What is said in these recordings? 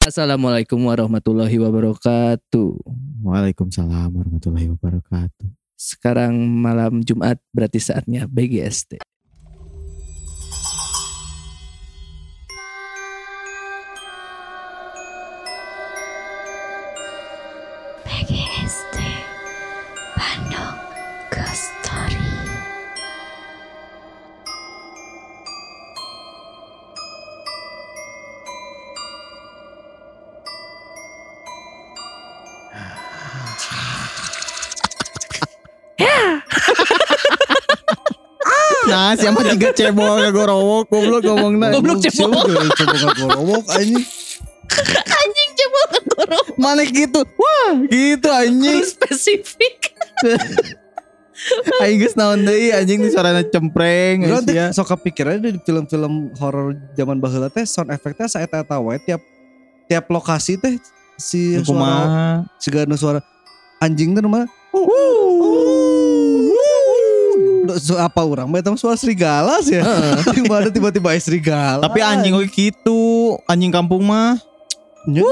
Assalamualaikum warahmatullahi wabarakatuh. Waalaikumsalam warahmatullahi wabarakatuh. Sekarang malam Jumat berarti saatnya BGST. Nah, siapa tiga cebol ngagorowok goblok ngomongna. Goblok cebol. Cebol ngagorowok anjing. Anjing coba ngorok Mana gitu. Wah, gitu anjing. spesifik. Aing geus naon deui anjing di suarana cempreng ya. sok kepikiran di film-film horor zaman baheula teh sound efeknya saeta eta wae tiap tiap lokasi teh si suara Kumaha? nu suara anjing teh mah So, apa orang mah suara serigala sih ya. Tiba tiba-tiba serigala. Tapi anjing oge gitu, anjing kampung mah. Nu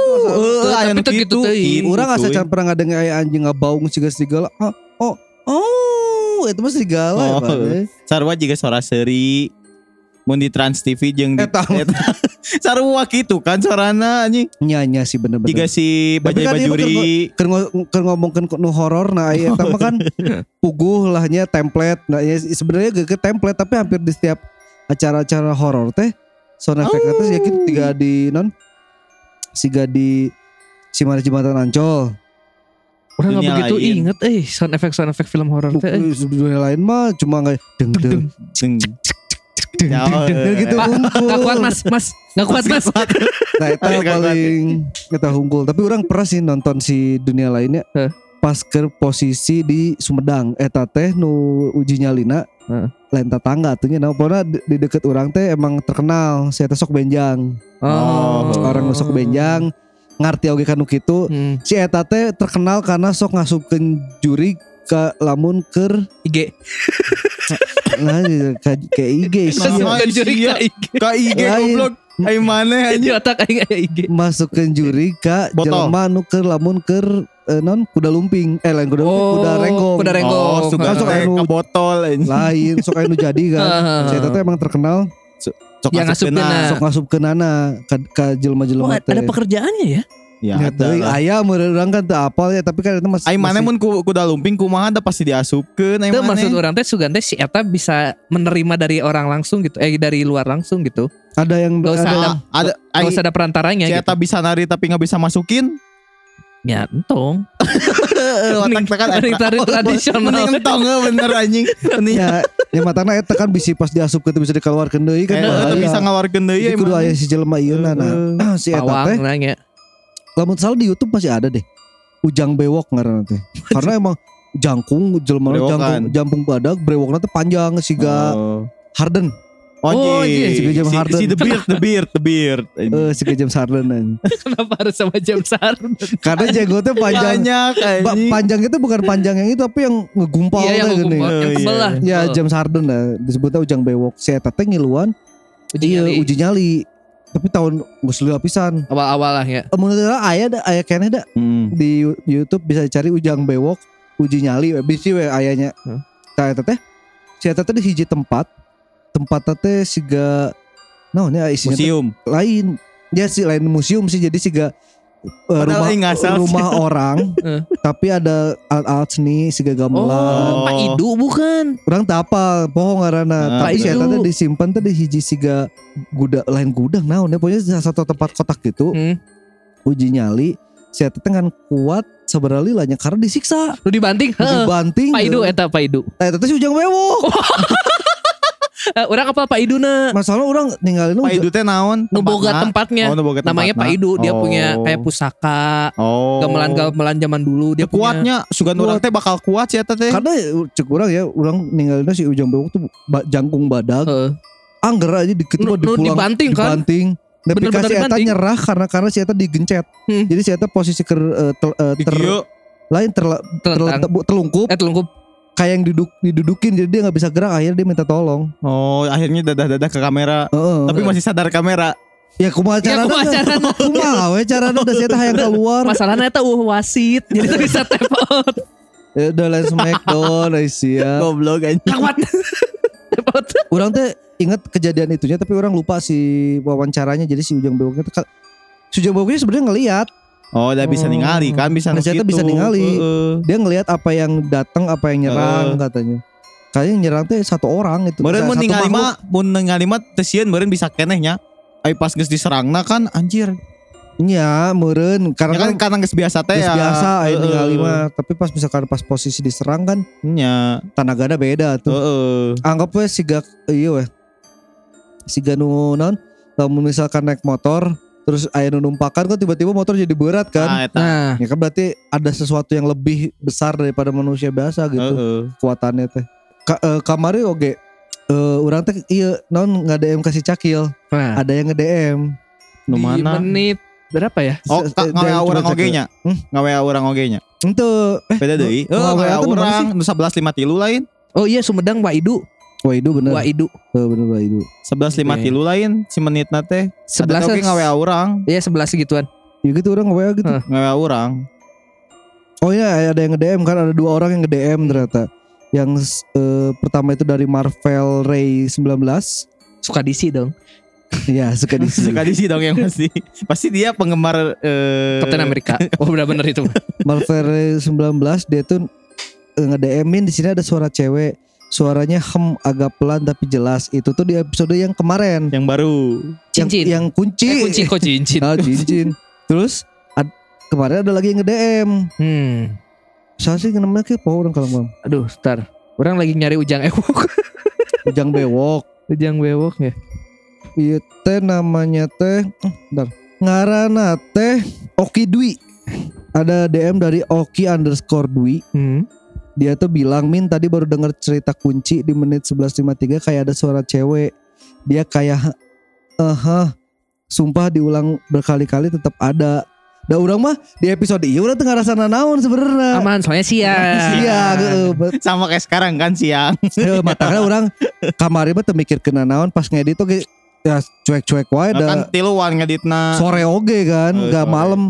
Tapi teu gitu gitu. Gitu, Urang asa cuy. can pernah ngadengar aya anjing ngabaung siga serigala. Oh, oh, oh, itu mah serigala ya, Oh. Pak. Sarua juga suara seri. Mun di Trans TV jeung di Eta eta. Sarua gitu kan suarana anjing. Nya nya sih bener-bener. Jika si Tapi Bajai kan ieu Bajuri. keur keur ngomongkeun nu horor nah aya eta mah kan puguh lahnya template nah ya sebenarnya gak ke template tapi hampir di setiap acara-acara horor teh sound effect teh Oh. yakin tiga di non siga di Cimari Jembatan Ancol Orang nggak begitu lain. inget eh sound effect sound effect film horor teh. eh. Dunia lain mah cuma nggak deng deng Deng. Deng gitu hungkul. Nggak kuat mas, mas, nggak kuat mas. Nah itu paling kita hungkul. Tapi orang pernah sih nonton si dunia lainnya. Pas ke posisi di Sumedang. Eta teh nu uji nyalina. Lain tetangga atunya. Nah pokoknya di, di deket orang teh emang terkenal. Si Eta sok benjang. Oh. Orang nu sok benjang. Ngarti oge kanu kitu. Hmm, Si Eta teh terkenal karena sok ngasupkeun juri ke lamun ker IG. nah ke, ke IG sih. Masukkan juri sia. ke IG. Ka goblok. Ayo mana anjing. otak aing aya IG. Masukkeun juri ka jelema nu keur lamun keur eh, non kuda lumping. Eh lain kuda lumping, kuda renggong. kuda renggong. Oh, suka Masuk teh anu. ke botol anjing. lain sok anu jadi kan Heeh. saya teh emang terkenal Sok Yang asup ngasupkeun kena. na. sok ngasup ke nana ke, ke jelema Oh, ada pekerjaannya ya? Ya, Ya, ada teuing, lah. aya meureun urang kan teu apal ya tapi kan itu masih Aing mana mun ku kuda lumping kumaha da pasti diasupkeun aing Itu mana. maksud orang teh sugan teh si Eta bisa menerima dari orang langsung gitu, eh dari luar langsung gitu. ada yang Gak usah ada, ada, ada gak usah ada perantaranya si gitu. eta bisa nari tapi nggak bisa masukin. Ya entong. Watak tekan mending tari tradisional. Mending entong eh, bener anjing. Ya ya matana eta kan bisi pas diasup ke bisa dikeluarkeun deui kan eta bisa ngawarkeun deui ya kudu emang. aya si jelema ieu nah si eta teh. Lamun salah di YouTube masih ada deh ujang bewok ngaranna teh karena emang jangkung jelema jangkung jampung badak brewokna teh panjang siga Oh. Harden Oh, Oh, anjing. si James si, Harden. si the beard, the beard, the beard. eh siga James Harden. Kenapa harus sama James Harden? Karena jenggotnya panjang. Banyak Ba- panjang itu bukan panjang yang itu tapi yang ngegumpal Iya yang teh gini. gumpal, yang Oh, tebel iya. lah. Ya. James Harden lah disebutnya ujang bewok. Si eta teh ngiluan uji iya nyali. uji nyali. Tapi tahun geus lila pisan. awal-awal lah ya. Mun aya aya da aya keneh da Hmm. di YouTube bisa dicari ujang bewok uji nyali we bisi we ayanya. Hmm. Tah eta teh si eta teh di hiji tempat. Tempat teh siga naon ya isinya lain. Ya sih lain museum sih jadi siga Padahal rumah ngasal sih. rumah orang Eh. tapi ada alat-alat seni siga gamelan. Oh, Pak Idu bukan. Orang tak apa, pohong karena Ah, tapi si eta teh disimpan teh di hiji siga gudang lain gudang naon ya pokoknya salah satu tempat kotak gitu Hmm. uji nyali si eta teh kan kuat sebenarnya lilanya karena disiksa Lu dibanting? Heeh. dibanting Pak Idu eta Pak Idu. Nah, eta teh si ujang bewok Eh, orang apa Pak Idu na? masalah orang ninggalin Pak Idu teh naon? Nu boga Tempatna? tempatnya. Oh, boga Namanya Pak. Idu, dia Oh. punya kayak pusaka, Oh. gamelan-gamelan zaman dulu dia Dia kuatnya sugan orang teh bakal kuat sih eta teh. karena cek orang ya orang ninggalin si ujang bewok tuh ba- jangkung badag. Heeh. angger aja dikit Nu- nu dipulang dibanting kan? dibanting Tapi Bener-bener kasih eta nyerah karena karena si eta digencet. Hmm. Jadi si eta posisi ker, eh, tel- eh, ter, Dikieu. lain terla- Telentang. terla- telungkup Eh telungkup. Kayak yang diduk didudukin jadi dia nggak bisa gerak akhirnya dia minta tolong Oh, akhirnya dadah-dadah ke kamera. Heeh. Tapi masih sadar kamera. Ya kumaha Ya, carana? kumaha carana? Kumaha we carana da saya teh hayang keluar. Masalahnya itu uh wasit jadi tuh bisa tap out. Ya udah lain smackdown ai sia. Goblok anjing. Lewat. tap out. Orang teh ingat kejadian itunya tapi orang lupa si wawancaranya jadi si Ujang Bewoknya si Ujang Bewoknya sebenarnya ngelihat Oh, udah bisa ningali kan bisa tuh kitu. bisa ningali. Heeh. dia ngelihat apa yang datang apa yang nyerang katanya. Kayaknya yang nyerang teh satu orang itu. Meureun mun ningali mah mun ningali mah teu sieun meureun bisa keneh nya. Ai pas geus diserangna kan anjir. Nya meureun Ya karena kan kan karena geus biasa teh ya. biasa aya Heeh. ningali mah tapi pas misalkan pas posisi diserang kan Nya. tenagana beda tuh. Heeh. Anggap we siga iya weh. Siga nu naon lamun misalkan naik motor terus aya nu numpakan kan tiba-tiba motor jadi berat kan. Nah, eta. Nah, Ya kan berarti ada sesuatu yang lebih besar daripada manusia biasa gitu Heeh. kekuatannya teh. Ka, eh, kamari oge eh urang teh iya non nggak DM kasih cakil, nah ada yang nge-DM. Nu di mana? menit berapa ya? Oh, ka eh, ngawe cuma oge nya. Hmm? Ngawe urang oge nya. Ente eh Beda deui. Heeh, ngawe nu 11.53 lain. Oh iya Sumedang Waidu. wah itu bener. Waidu. Eh, bener wah itu. 11.53 lain si menitna teh. Sebelas oge ngawe urang. Iya 11 gituan. Ya gitu orang ngawe gitu. Hah. Ngawe urang. Oh iya ada yang nge-DM kan ada dua orang yang nge-DM ternyata. Yang eh, pertama itu dari Marvel Ray 19. Suka DC dong. Iya suka di Suka di dong yang pasti. Pasti dia penggemar eh Captain America. Oh benar-benar itu. Marvel Ray 19 dia tuh eh, nge-DM-in di sini ada suara cewek. Suaranya hem agak pelan tapi jelas. Itu tuh di episode yang kemarin. yang baru. Yang, Cincin. yang kunci. Eh, kunci kok cincin. Ah, cincin. Terus ad- kemarin ada lagi yang nge-DM. Hmm. Saya sih namanya kayak apa orang kalau mam. Aduh, star. Orang lagi nyari ujang ewok. Ujang bewok. ujang bewok ya. Iya teh namanya teh. eh, Bentar. Ngarana teh Oki Dwi. Ada DM dari Oki underscore Dwi. Hmm. Dia tuh bilang Min tadi baru denger cerita kunci di menit 11.53 kayak ada suara cewek. Dia kayak eh sumpah diulang berkali-kali tetap ada. Da orang mah di episode iya udah tengah rasa naon sebenarnya. Aman soalnya siang. Iya, heeh, bet- Sama kayak sekarang kan siang. Heuh, matanya orang kamari mah mikir kena naon pas ngedit oge ya cuek-cuek wae da kan tiluan ngeditna. sore oge kan, Oh, nggak sore. malam.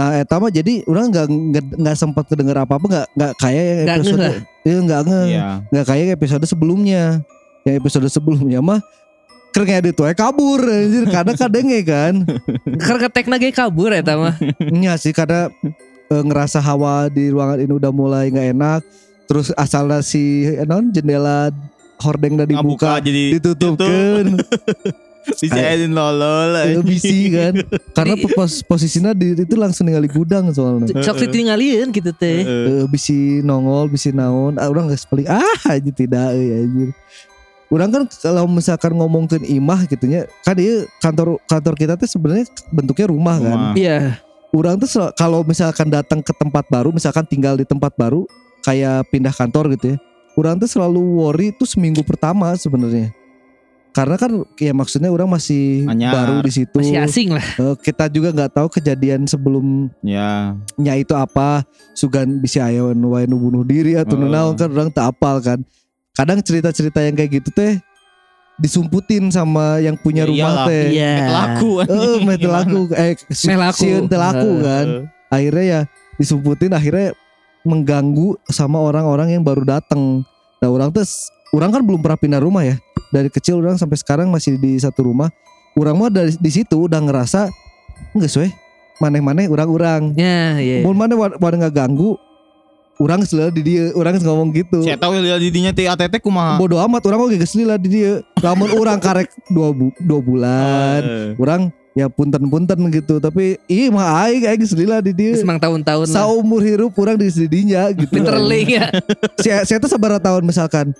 Nah, eta mah jadi orang nggak nggak nggak sempat kedenger apa-apa nggak nggak kayak yang Nggak episode iya nggak nge Iya. nggak kayak episode sebelumnya. Yang episode sebelumnya mah keur ngedit wae kabur anjir karena kadenge kan. Karena tekna ge kabur ya mah. Nya sih karena eh, ngerasa hawa di ruangan ini udah mulai nggak enak. Terus asalnya si eh, non jendela hordeng udah dibuka jadi ditutupkan Dijailin lolol. Eh, bisi kan karena pos posisinya di itu langsung ningali gudang soalnya Sok ditinggalin gitu teh. Eh, bisi nongol bisi naon ah, orang nggak paling ah aja tidak eh, anjir orang kan kalau misalkan ngomongin imah gitunya kan dia kantor kantor kita tuh sebenarnya bentuknya rumah kan Rumah. Iya. orang tuh kalau misalkan datang ke tempat baru misalkan tinggal di tempat baru kayak pindah kantor gitu ya orang tuh selalu worry itu seminggu pertama sebenarnya karena kan ya maksudnya orang masih Anyar. baru di situ Masih asing lah. Eh, kita juga nggak tahu kejadian sebelumnya Ya. itu apa sugan bisa ayo nu wae nu bunuh diri atau nu Oh. naon kan orang tak apal kan kadang cerita-cerita yang kayak gitu teh disumputin sama yang punya Ya rumah iyalah. teh Iya. Laku. eh meh teu laku eh si- Meh laku. sieun teu laku Heeh. kan akhirnya ya disumputin akhirnya mengganggu sama orang-orang yang baru datang. Nah orang tuh orang kan belum pernah pindah rumah ya. Dari kecil orang sampai sekarang masih di satu rumah. Orang mah dari di situ udah ngerasa enggak sesuai maneh-maneh orang-orang. Ya, iya. Mau mana wadah nggak ganggu. Orang selalu di dia, orang geus ngomong gitu. Saya tahu lihat didinya ti ATT kumaha. Bodoh amat orang oge geus lila di dia. Lamun orang karek dua, bu, dua bulan. Eh. Orang ya punten-punten gitu. Tapi ih mah aing aing geus lila di dia. Semang tahun-tahun lah. Saumur hirup orang di didinya gitu. Literally ya. saya saya tuh sabar tahun misalkan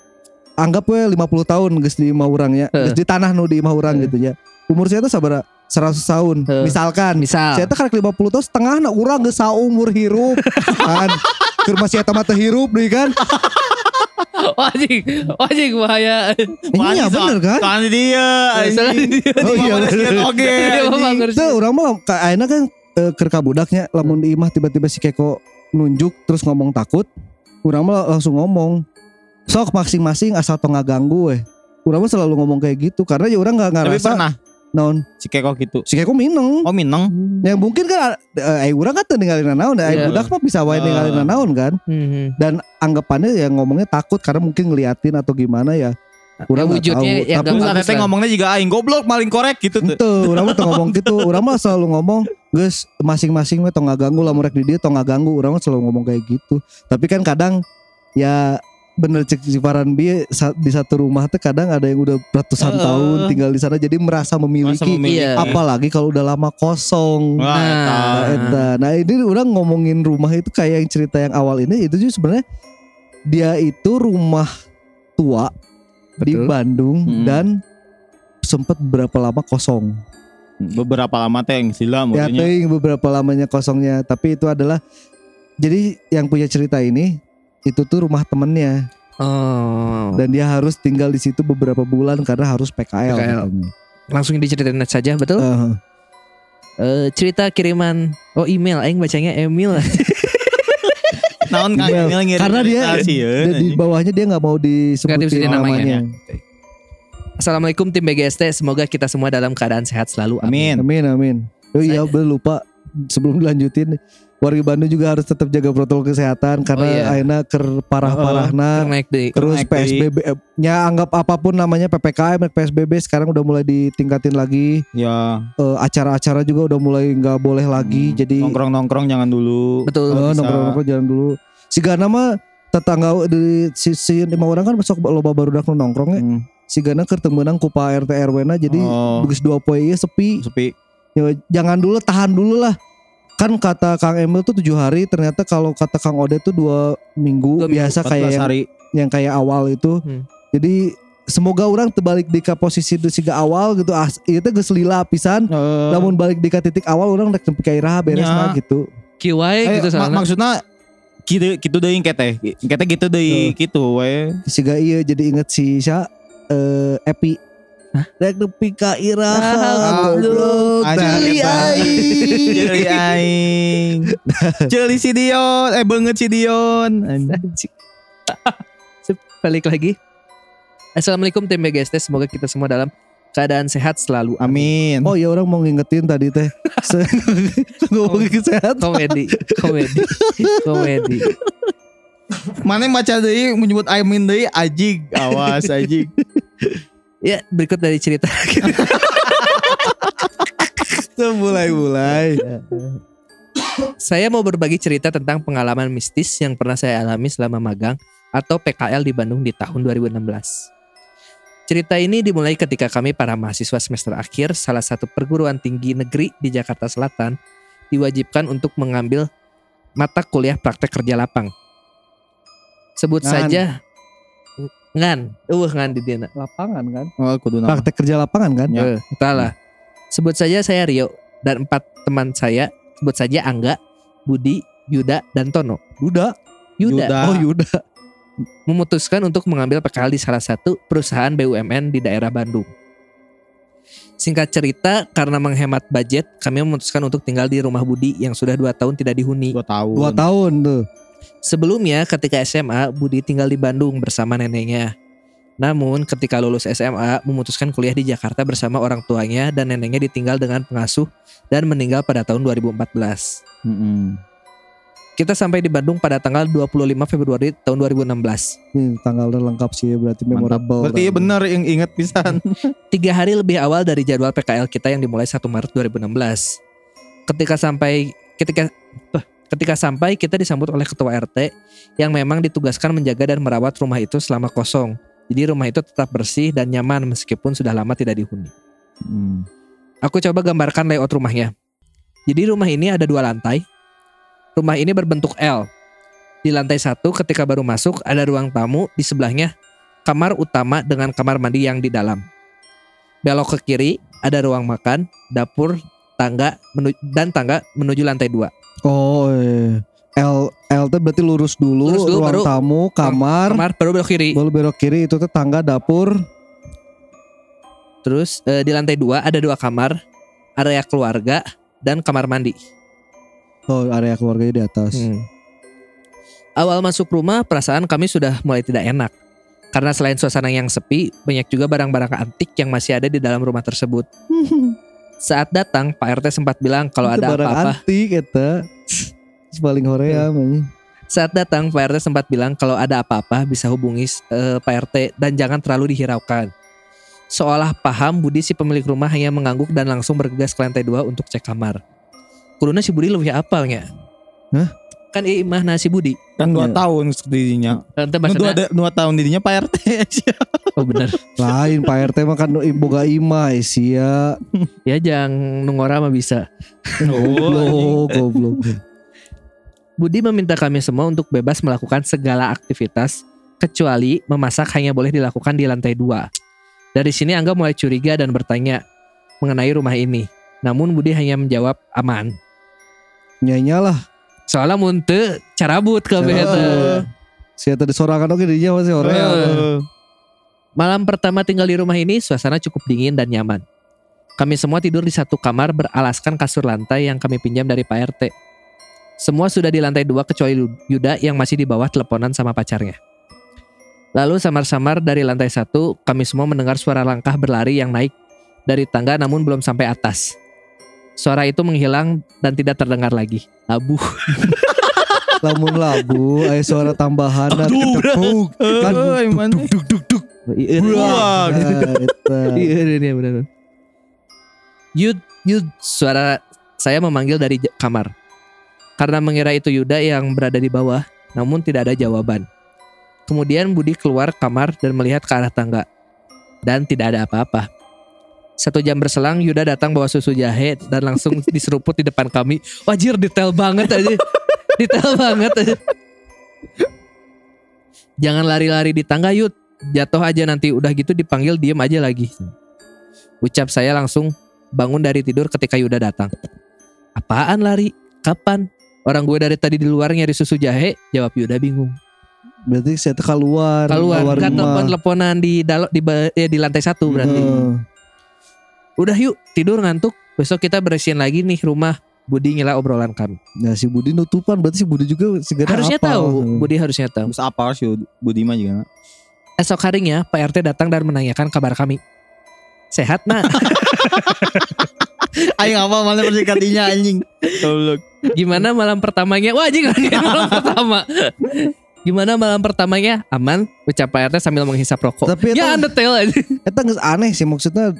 anggap we 50 tahun geus di imah urang ya. Geus di tanah nu di imah urang gitu ya. Umur saya tuh sabar 100 tahun. Heeh. Misalkan Misal. saya tuh karek 50 tahun setengah na urang geus saumur hirup. kan. Keur masih eta mah hirup deui kan. Wajib, wajib bahaya. Iya bener kan? Kan dia. Oh iya, Oke. Itu orang mah ka- ayeuna kan eh, keur ka budaknya lamun di imah tiba-tiba si Keko nunjuk terus ngomong takut. Urang mah langsung ngomong. Sok masing-masing asal teu ngaganggu weh. Urang mah selalu ngomong kayak gitu karena ya urang nggak Tapi ngerasa pernah. naon Si keko gitu. si keko mineng Oh mineng. yang mungkin kan eh urang kan teu ninggalin naon eh Iya. budak mah bisa wae Ah. ninggalin naon kan Hmm. dan anggapannya ya ngomongnya takut karena mungkin ngeliatin atau gimana ya Urang nggak wujudnya tahu. yang Tapi gak Terus bagus teteh ngomongnya juga aing goblok maling korek gitu tuh. Itu, orang mah teu ngomong gitu. Orang mah selalu ngomong, "Geus, masing-masing mah tong ganggu lah murek di dia tong ganggu." Orang mah selalu ngomong kayak gitu. Tapi kan kadang ya bener cek si Farhan bi di satu rumah tuh kadang ada yang udah ratusan Heeh. tahun tinggal di sana jadi merasa memiliki. Memiliki. Iya. Apalagi kalau udah lama kosong. Wah, Nah. eta. Nah, eta. Nah, ini orang ngomongin rumah itu kayak yang cerita yang awal ini itu juga sebenarnya dia itu rumah tua di Betul. Bandung Hmm. dan sempat berapa lama kosong. beberapa lama teh yang sila Ya ting beberapa lamanya kosongnya, tapi itu adalah jadi yang punya cerita ini itu tuh rumah temennya Oh. dan dia harus tinggal di situ beberapa bulan karena harus PKL. PKL. katanya. Langsung diceritain saja betul? Eh, Eh, cerita kiriman oh email aing bacanya Emil. Naon Email. ngirim karena dia dan di bawahnya dia nggak mau disebutin namanya. namanya. Assalamualaikum tim BGST, semoga kita semua dalam keadaan sehat selalu. Amin. Amin amin. Oh iya lupa sebelum dilanjutin warga Bandung juga harus tetap jaga protokol kesehatan karena iya. akhirnya ker parah-parahna Naik di terus naik deui. PSBB eh, nya anggap apa pun namanya PPKM PSBB sekarang udah mulai ditingkatin lagi Ya, Eh, acara-acara juga udah mulai nggak boleh lagi hmm, jadi nongkrong-nongkrong jangan dulu. betul. eh, bisa. nongkrong-nongkrong jangan dulu si Gana mah tetangga di si, si lima orang kan besok loba baru nu nongkrong ya Hmm. si Gana keur teu meunang ku pa RT RW na jadi Oh. dua poe ieu sepi sepi. Ya, jangan dulu tahan dulu lah kan kata Kang Emil tuh tujuh hari ternyata kalau kata Kang Ode tuh dua minggu Dua minggu, biasa kayak 14 yang, hari. yang kayak awal itu Hmm. jadi semoga orang terbalik di ka posisi di siga awal gitu ah itu geus lila pisan Eh, namun balik di ka titik awal orang rek nepi ka iraha beres Ya. mah gitu QI eh, gitu ma- soalnya. maksudnya gitu gitu deui kete. Kete gitu deui gitu we. siga iya jadi inget si Sya eh Epi rek nepi ka iraha Ah, goblok eta. aing. Jeli aing. Jeli si Dion, eh banget si Dion. Anjing. Balik lagi. Assalamualaikum tim BGST, semoga kita semua dalam keadaan sehat selalu. Amin. Oh ya orang mau ngingetin tadi teh ngomongin kesehatan Komedi, komedi, komedi. Mana yang baca deui menyebut Amin deui ajig. Awas ajig. Ya berikut dari cerita. Mulai-mulai saya mau berbagi cerita tentang pengalaman mistis yang pernah saya alami selama magang atau PKL di Bandung di tahun 2016. Cerita ini dimulai ketika kami para mahasiswa semester akhir salah satu perguruan tinggi negeri di Jakarta Selatan diwajibkan untuk mengambil mata kuliah praktek kerja lapang. Sebut Ngan. saja ngan, eueuh ngan di dieu. lapangan kan Oh, kudu nama. praktek kerja lapangan kan Ya. Eh, entahlah. Sebut saja saya Rio dan empat teman saya, sebut saja Angga, Budi, Yuda, dan Tono. Yuda Yuda, Yuda. oh Yuda memutuskan untuk mengambil PKL di salah satu perusahaan BUMN di daerah Bandung. Singkat cerita, karena menghemat budget, kami memutuskan untuk tinggal di rumah Budi yang sudah dua tahun tidak dihuni. Dua tahun. dua tahun tuh Sebelumnya, ketika SMA, Budi tinggal di Bandung bersama neneknya. Namun, ketika lulus SMA, memutuskan kuliah di Jakarta bersama orang tuanya dan neneknya ditinggal dengan pengasuh dan meninggal pada tahun 2014. Mm-mm. Kita sampai di Bandung pada tanggal 25 Februari tahun 2016. Nih tanggalnya lengkap sih berarti Mantap. memorable. Berarti iya bener yang inget pisan. Tiga hari lebih awal dari jadwal PKL kita yang dimulai 1 Maret 2016. Ketika sampai ketika eh, ketika sampai kita disambut oleh ketua RT yang memang ditugaskan menjaga dan merawat rumah itu selama kosong. Jadi rumah itu tetap bersih dan nyaman meskipun sudah lama tidak dihuni. Hmm. Aku coba gambarkan layout rumahnya. Jadi rumah ini ada dua lantai. Rumah ini berbentuk L. Di lantai satu ketika baru masuk ada ruang tamu di sebelahnya kamar utama dengan kamar mandi yang di dalam. Belok ke kiri ada ruang makan, dapur, tangga dan tangga menuju lantai dua. Oh iya. L L tuh berarti lurus dulu, Lurus dulu, ruang baru- tamu, kamar, Kamar baru belok kiri. baru belok kiri itu tuh tangga dapur. Terus eh, di lantai dua ada dua kamar, area keluarga dan kamar mandi. Oh area keluarganya di atas. Hmm. Awal masuk rumah perasaan kami sudah mulai tidak enak. Karena selain suasana yang sepi, banyak juga barang-barang antik yang masih ada di dalam rumah tersebut. Saat datang, Pak RT sempat bilang kalau ada barang apa-apa. antik eta. Paling Korea mah. Saat datang, Pak RT sempat bilang kalau ada apa-apa bisa hubungi eh, Pak RT dan jangan terlalu dihiraukan. Seolah paham, Budi si pemilik rumah hanya mengangguk dan langsung bergegas ke lantai dua untuk cek kamar. Kuduna si Budi lebih apalnya. Hah? Kan iya mah nah si Budi. Kan dua Iya. tahun didinya. Ente Kan dua, dua tahun didinya Pak RT. oh bener. Lain Pak RT mah kan boga ima sia. Ya jangan nungora mah bisa. Goblok, goblok. Budi meminta kami semua untuk bebas melakukan segala aktivitas kecuali memasak hanya boleh dilakukan di lantai dua. Dari sini Angga mulai curiga dan bertanya mengenai rumah ini. Namun Budi hanya menjawab aman. Nyanyalah. Soalnya munte carabut ke Carabut. Sia tadi sorangan oke dinya masih orang. Eh. Malam pertama tinggal di rumah ini suasana cukup dingin dan nyaman. Kami semua tidur di satu kamar beralaskan kasur lantai yang kami pinjam dari Pak RT. Semua sudah di lantai dua kecuali Yuda yang masih di bawah teleponan sama pacarnya. Lalu samar-samar dari lantai satu kami semua mendengar suara langkah berlari yang naik dari tangga namun belum sampai atas. Suara itu menghilang dan tidak terdengar lagi. Abu. Lamun labu, aya suara tambahan dan Aduh, tepuk. Kan duk duk duk. Iya, Wah. Nah, eta. Iya ini dia benar. Yud, Yud, suara saya memanggil dari kamar. Karena mengira itu Yuda yang berada di bawah, namun tidak ada jawaban. Kemudian Budi keluar kamar dan melihat ke arah tangga. Dan tidak ada apa-apa. Satu jam berselang Yuda datang bawa susu jahe dan langsung diseruput di depan kami. Wajir detail banget aja. detail banget aja. Jangan lari-lari di tangga Yud. Jatuh aja nanti udah gitu dipanggil diem aja lagi. Ucap saya langsung bangun dari tidur ketika Yuda datang. Apaan lari? Kapan? Orang gue dari tadi di luar nyari susu jahe, jawab Yuda bingung. Berarti saya teh keluar, Keluar, kan rumah. telepon-teleponan di dalo, di, eh, di lantai satu berarti. Heeh. Udah yuk, tidur ngantuk. Besok kita bersihin lagi nih rumah. Budi ngila obrolan kami. Nah si Budi nutupan berarti si Budi juga segera harusnya apal. tahu, Heeh. Budi harusnya tahu. Terus apa sih Budiman juga? Esok harinya Pak RT datang dan menanyakan kabar kami. Sehat nak? Ayo apa mana persikatinya anjing. Gimana malam pertamanya? Wah anjing malam pertama. Gimana malam pertamanya? Aman? Ucap Pak RT sambil menghisap rokok. Tapi ya eta, detail aja. eta geus aneh sih maksudnya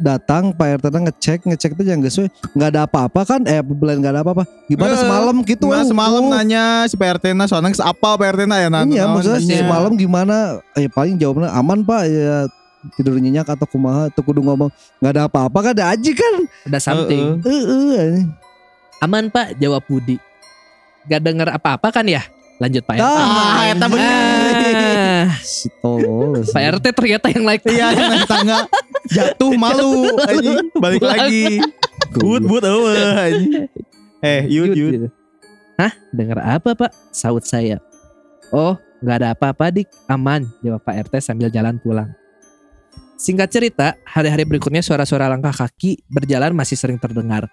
datang Pak RT ngecek ngecek tuh jangan we, nggak ada apa-apa kan eh bulan nggak ada apa-apa gimana Eh, semalam gitu eh, semalam oh. nanya si PRT na soalnya geus apa PRT na ya nanya. Iya maksudnya Iya. semalam gimana eh paling jawabnya aman pak ya tidur nyenyak atau kumaha atau kudu ngomong nggak ada apa-apa kan ada aja kan Ada something. Heeh. Aman Pak, jawab Budi. Gak denger apa-apa kan ya? Lanjut Pak RT. Ah, eta bener. Ah, si tolol sih. Pak RT ternyata yang naik Iya yang naik tangga jatuh malu anjing balik lagi. But but eueuh anjing. Eh, yud Yud, gitu. Hah? Dengar apa Pak? Saut saya. Oh, nggak ada apa-apa dik, aman. Jawab Pak RT sambil jalan pulang. Singkat cerita, hari-hari berikutnya suara-suara langkah kaki berjalan masih sering terdengar.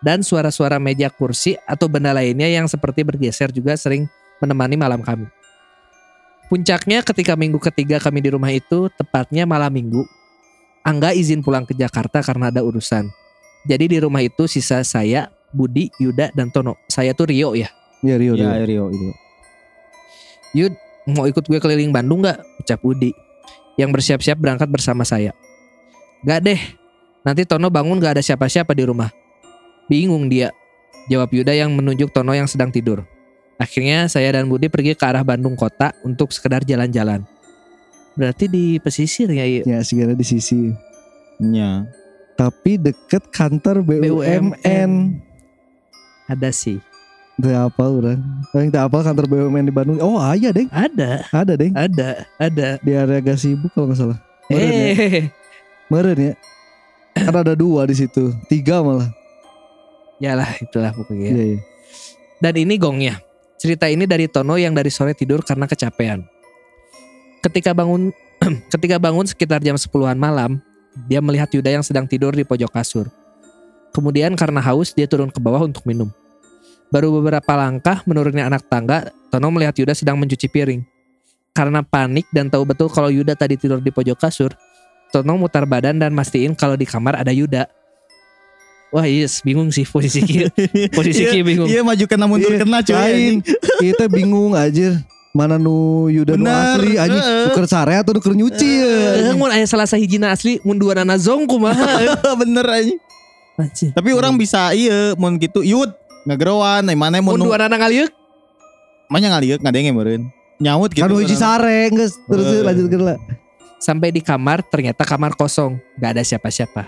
Dan suara-suara meja kursi atau benda lainnya yang seperti bergeser juga sering menemani malam kami. Puncaknya ketika minggu ketiga kami di rumah itu, tepatnya malam minggu, Angga izin pulang ke Jakarta karena ada urusan. Jadi di rumah itu sisa saya, Budi, Yuda, dan Tono. Saya tuh Rio ya. Iya Rio Rio. Ya Rio itu. Yud, mau ikut gue keliling Bandung gak? Ucap Budi. Yang bersiap-siap berangkat bersama saya. Gak deh, nanti Tono bangun gak ada siapa-siapa di rumah. Bingung dia. Jawab Yuda yang menunjuk Tono yang sedang tidur. Akhirnya saya dan Budi pergi ke arah Bandung kota untuk sekedar jalan-jalan. Berarti di pesisir ya, Yud? Ya segera di sisi. Nya. Tapi deket kantor BUMN. Ada sih. Teu apa orang. Yang tak apa kantor BUMN di Bandung. Oh iya deh. Ada, Ada deh. ada, ada. Di area Gasibu kalau nggak salah. Meren ya. Eh, Meren ya. Kan ada dua di situ. Tiga malah. yalah itulah pokoknya. Iya iya. Dan ini gongnya. Cerita ini dari Tono yang dari sore tidur karena kecapean. Ketika bangun ketika bangun sekitar jam 10-an malam, dia melihat Yuda yang sedang tidur di pojok kasur. Kemudian karena haus dia turun ke bawah untuk minum. Baru beberapa langkah menurunnya anak tangga, Tono melihat Yuda sedang mencuci piring. karena panik dan tahu betul kalau Yuda tadi tidur di pojok kasur, Tono mutar badan dan mastiin kalau di kamar ada Yuda. Wah yes, bingung sih posisi Ki. Posisi Ki bingung. Iya maju kena mundur Iya, kena cuy. kita bingung aja mana nu Yuda nu asli anjing heeh. nuker sare atau nuker nyuci Eh, ya. mun aya salah sahijina asli mun dua nana zong kumaha. Bener anjing. Anjir. Tapi orang bisa iya mun gitu yud ngagerowan ai mana mun Mun dua nana ngaliuk manya ngalieu ngadenge meureun. Nyaut gitu. Kan hiji sare geus terus Heeh. lanjut lah. sampai di kamar ternyata kamar kosong, gak ada siapa-siapa.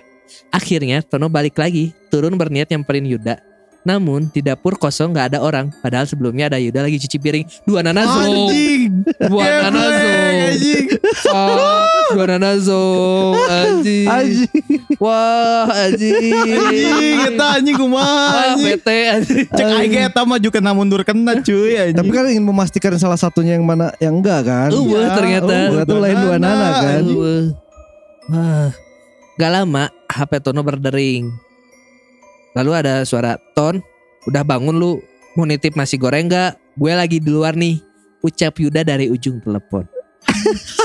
Akhirnya Tono balik lagi, turun berniat nyamperin Yuda. Namun di dapur kosong gak ada orang, padahal sebelumnya ada Yuda lagi cuci piring. Dua nana zong, Anjing. dua nana Geblek, zong, anjing. Fuck, dua nana zong, anjing. Anjing. Wah, anjing. Anjing eta anjing kumaha Wah, anjing. bete anjing. Cek aing ge eta maju kena mundur kena cuy anjing. Tapi kan ingin memastikan salah satunya yang mana yang enggak kan. Uh, Iya, ternyata. uh, Ternyata lain dua nana kan. Aduh. Wah. Gak lama HP Tono berdering. Lalu ada suara Ton, udah bangun lu mau nitip nasi goreng gak? Gue lagi di luar nih. Ucap Yuda dari ujung telepon.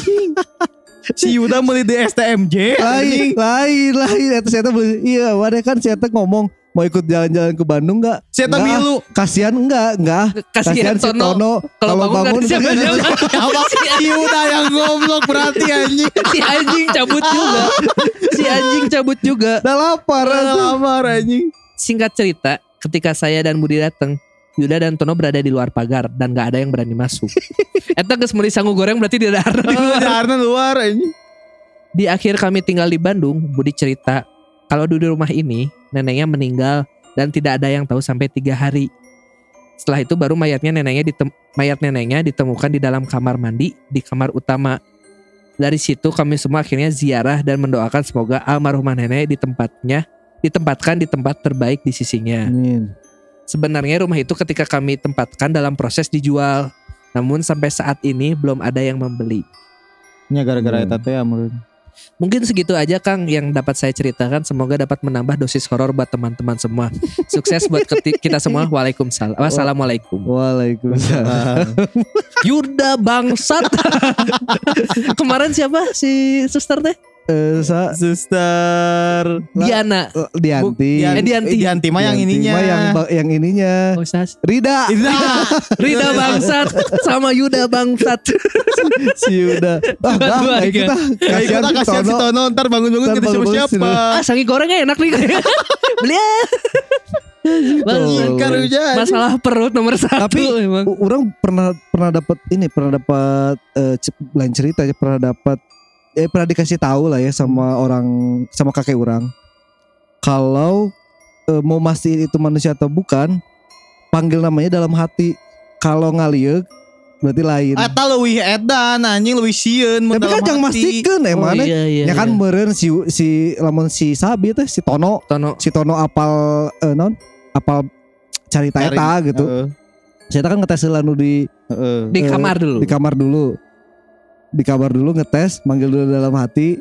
si Yuda meuli di STMJ Lain, lain, lain. Saya beli. Iya, wadah kan saya ngomong mau ikut jalan-jalan ke Bandung enggak? Saya tak Enggak. milu. Kasihan enggak? Enggak. Kasihan si Tono. Tono Kalau bangun, gak kagak siapa-siapa. Apa si Yuda yang goblok berarti anjing. si anjing cabut juga. Si anjing cabut juga. Udah lapar. atuh. Lamar anjing. Singkat cerita, ketika saya dan Budi datang, Yuda dan Tono berada di luar pagar dan gak ada yang berani masuk. Eta geus meuli sangu goreng berarti di daerah di luar. Karena luar anjing. Di akhir kami tinggal di Bandung, Budi cerita kalau di rumah ini neneknya meninggal dan tidak ada yang tahu sampai tiga hari. Setelah itu baru mayatnya neneknya ditem mayat neneknya ditemukan di dalam kamar mandi di kamar utama. Dari situ kami semua akhirnya ziarah dan mendoakan semoga almarhumah nenek di tempatnya ditempatkan di tempat terbaik di sisinya. Amin. Sebenarnya rumah itu ketika kami tempatkan dalam proses dijual. Namun sampai saat ini belum ada yang membeli. Nya gara-gara Hmm. teh amrun. Mungkin segitu aja Kang yang dapat saya ceritakan. Semoga dapat menambah dosis horor buat teman-teman semua. Sukses buat kita semua. Waalaikumsalam. Wassalamualaikum. Waalaikumsalam. Yuda bangsat. Kemarin siapa si suster teh? Eh, sa Suster Diana. eh, Dianti. Eh, Dianti. Dianti mah yang Dianti ininya. mah yang yang ininya. Oh, sas. Rida. Nah, Rida bangsat sama Yuda bangsat. si Yuda. Ah, dah, kayak kita. Kayak Kasihan kita si kasihan si Tono. Tono ntar bangun-bangun Ntar kita bangun-bangun siapa? Ah, sangi gorengnya enak nih. Beli ya. Karunya. Masalah perut nomor satu Tapi- emang. Orang pernah pernah dapat ini pernah dapat eh, ce- lain cerita ya pernah dapat eh pernah dikasih tahu lah ya sama orang sama kakek orang kalau eh, mau mastiin itu manusia atau bukan panggil namanya dalam hati kalau ngaliuk berarti lain Eta leuwih edan anjing leuwih sieun tapi kan jangan mastiin eh Oh, mana iya, iya, ya kan iya. meren si si lamun si Sabi teh si Tono Tono. si Tono apal eh, non apal cerita Cari. eta gitu Heeh, saya kan ngetes di heeh. Di kamar dulu. di kamar dulu di kamar dulu ngetes manggil dulu dalam hati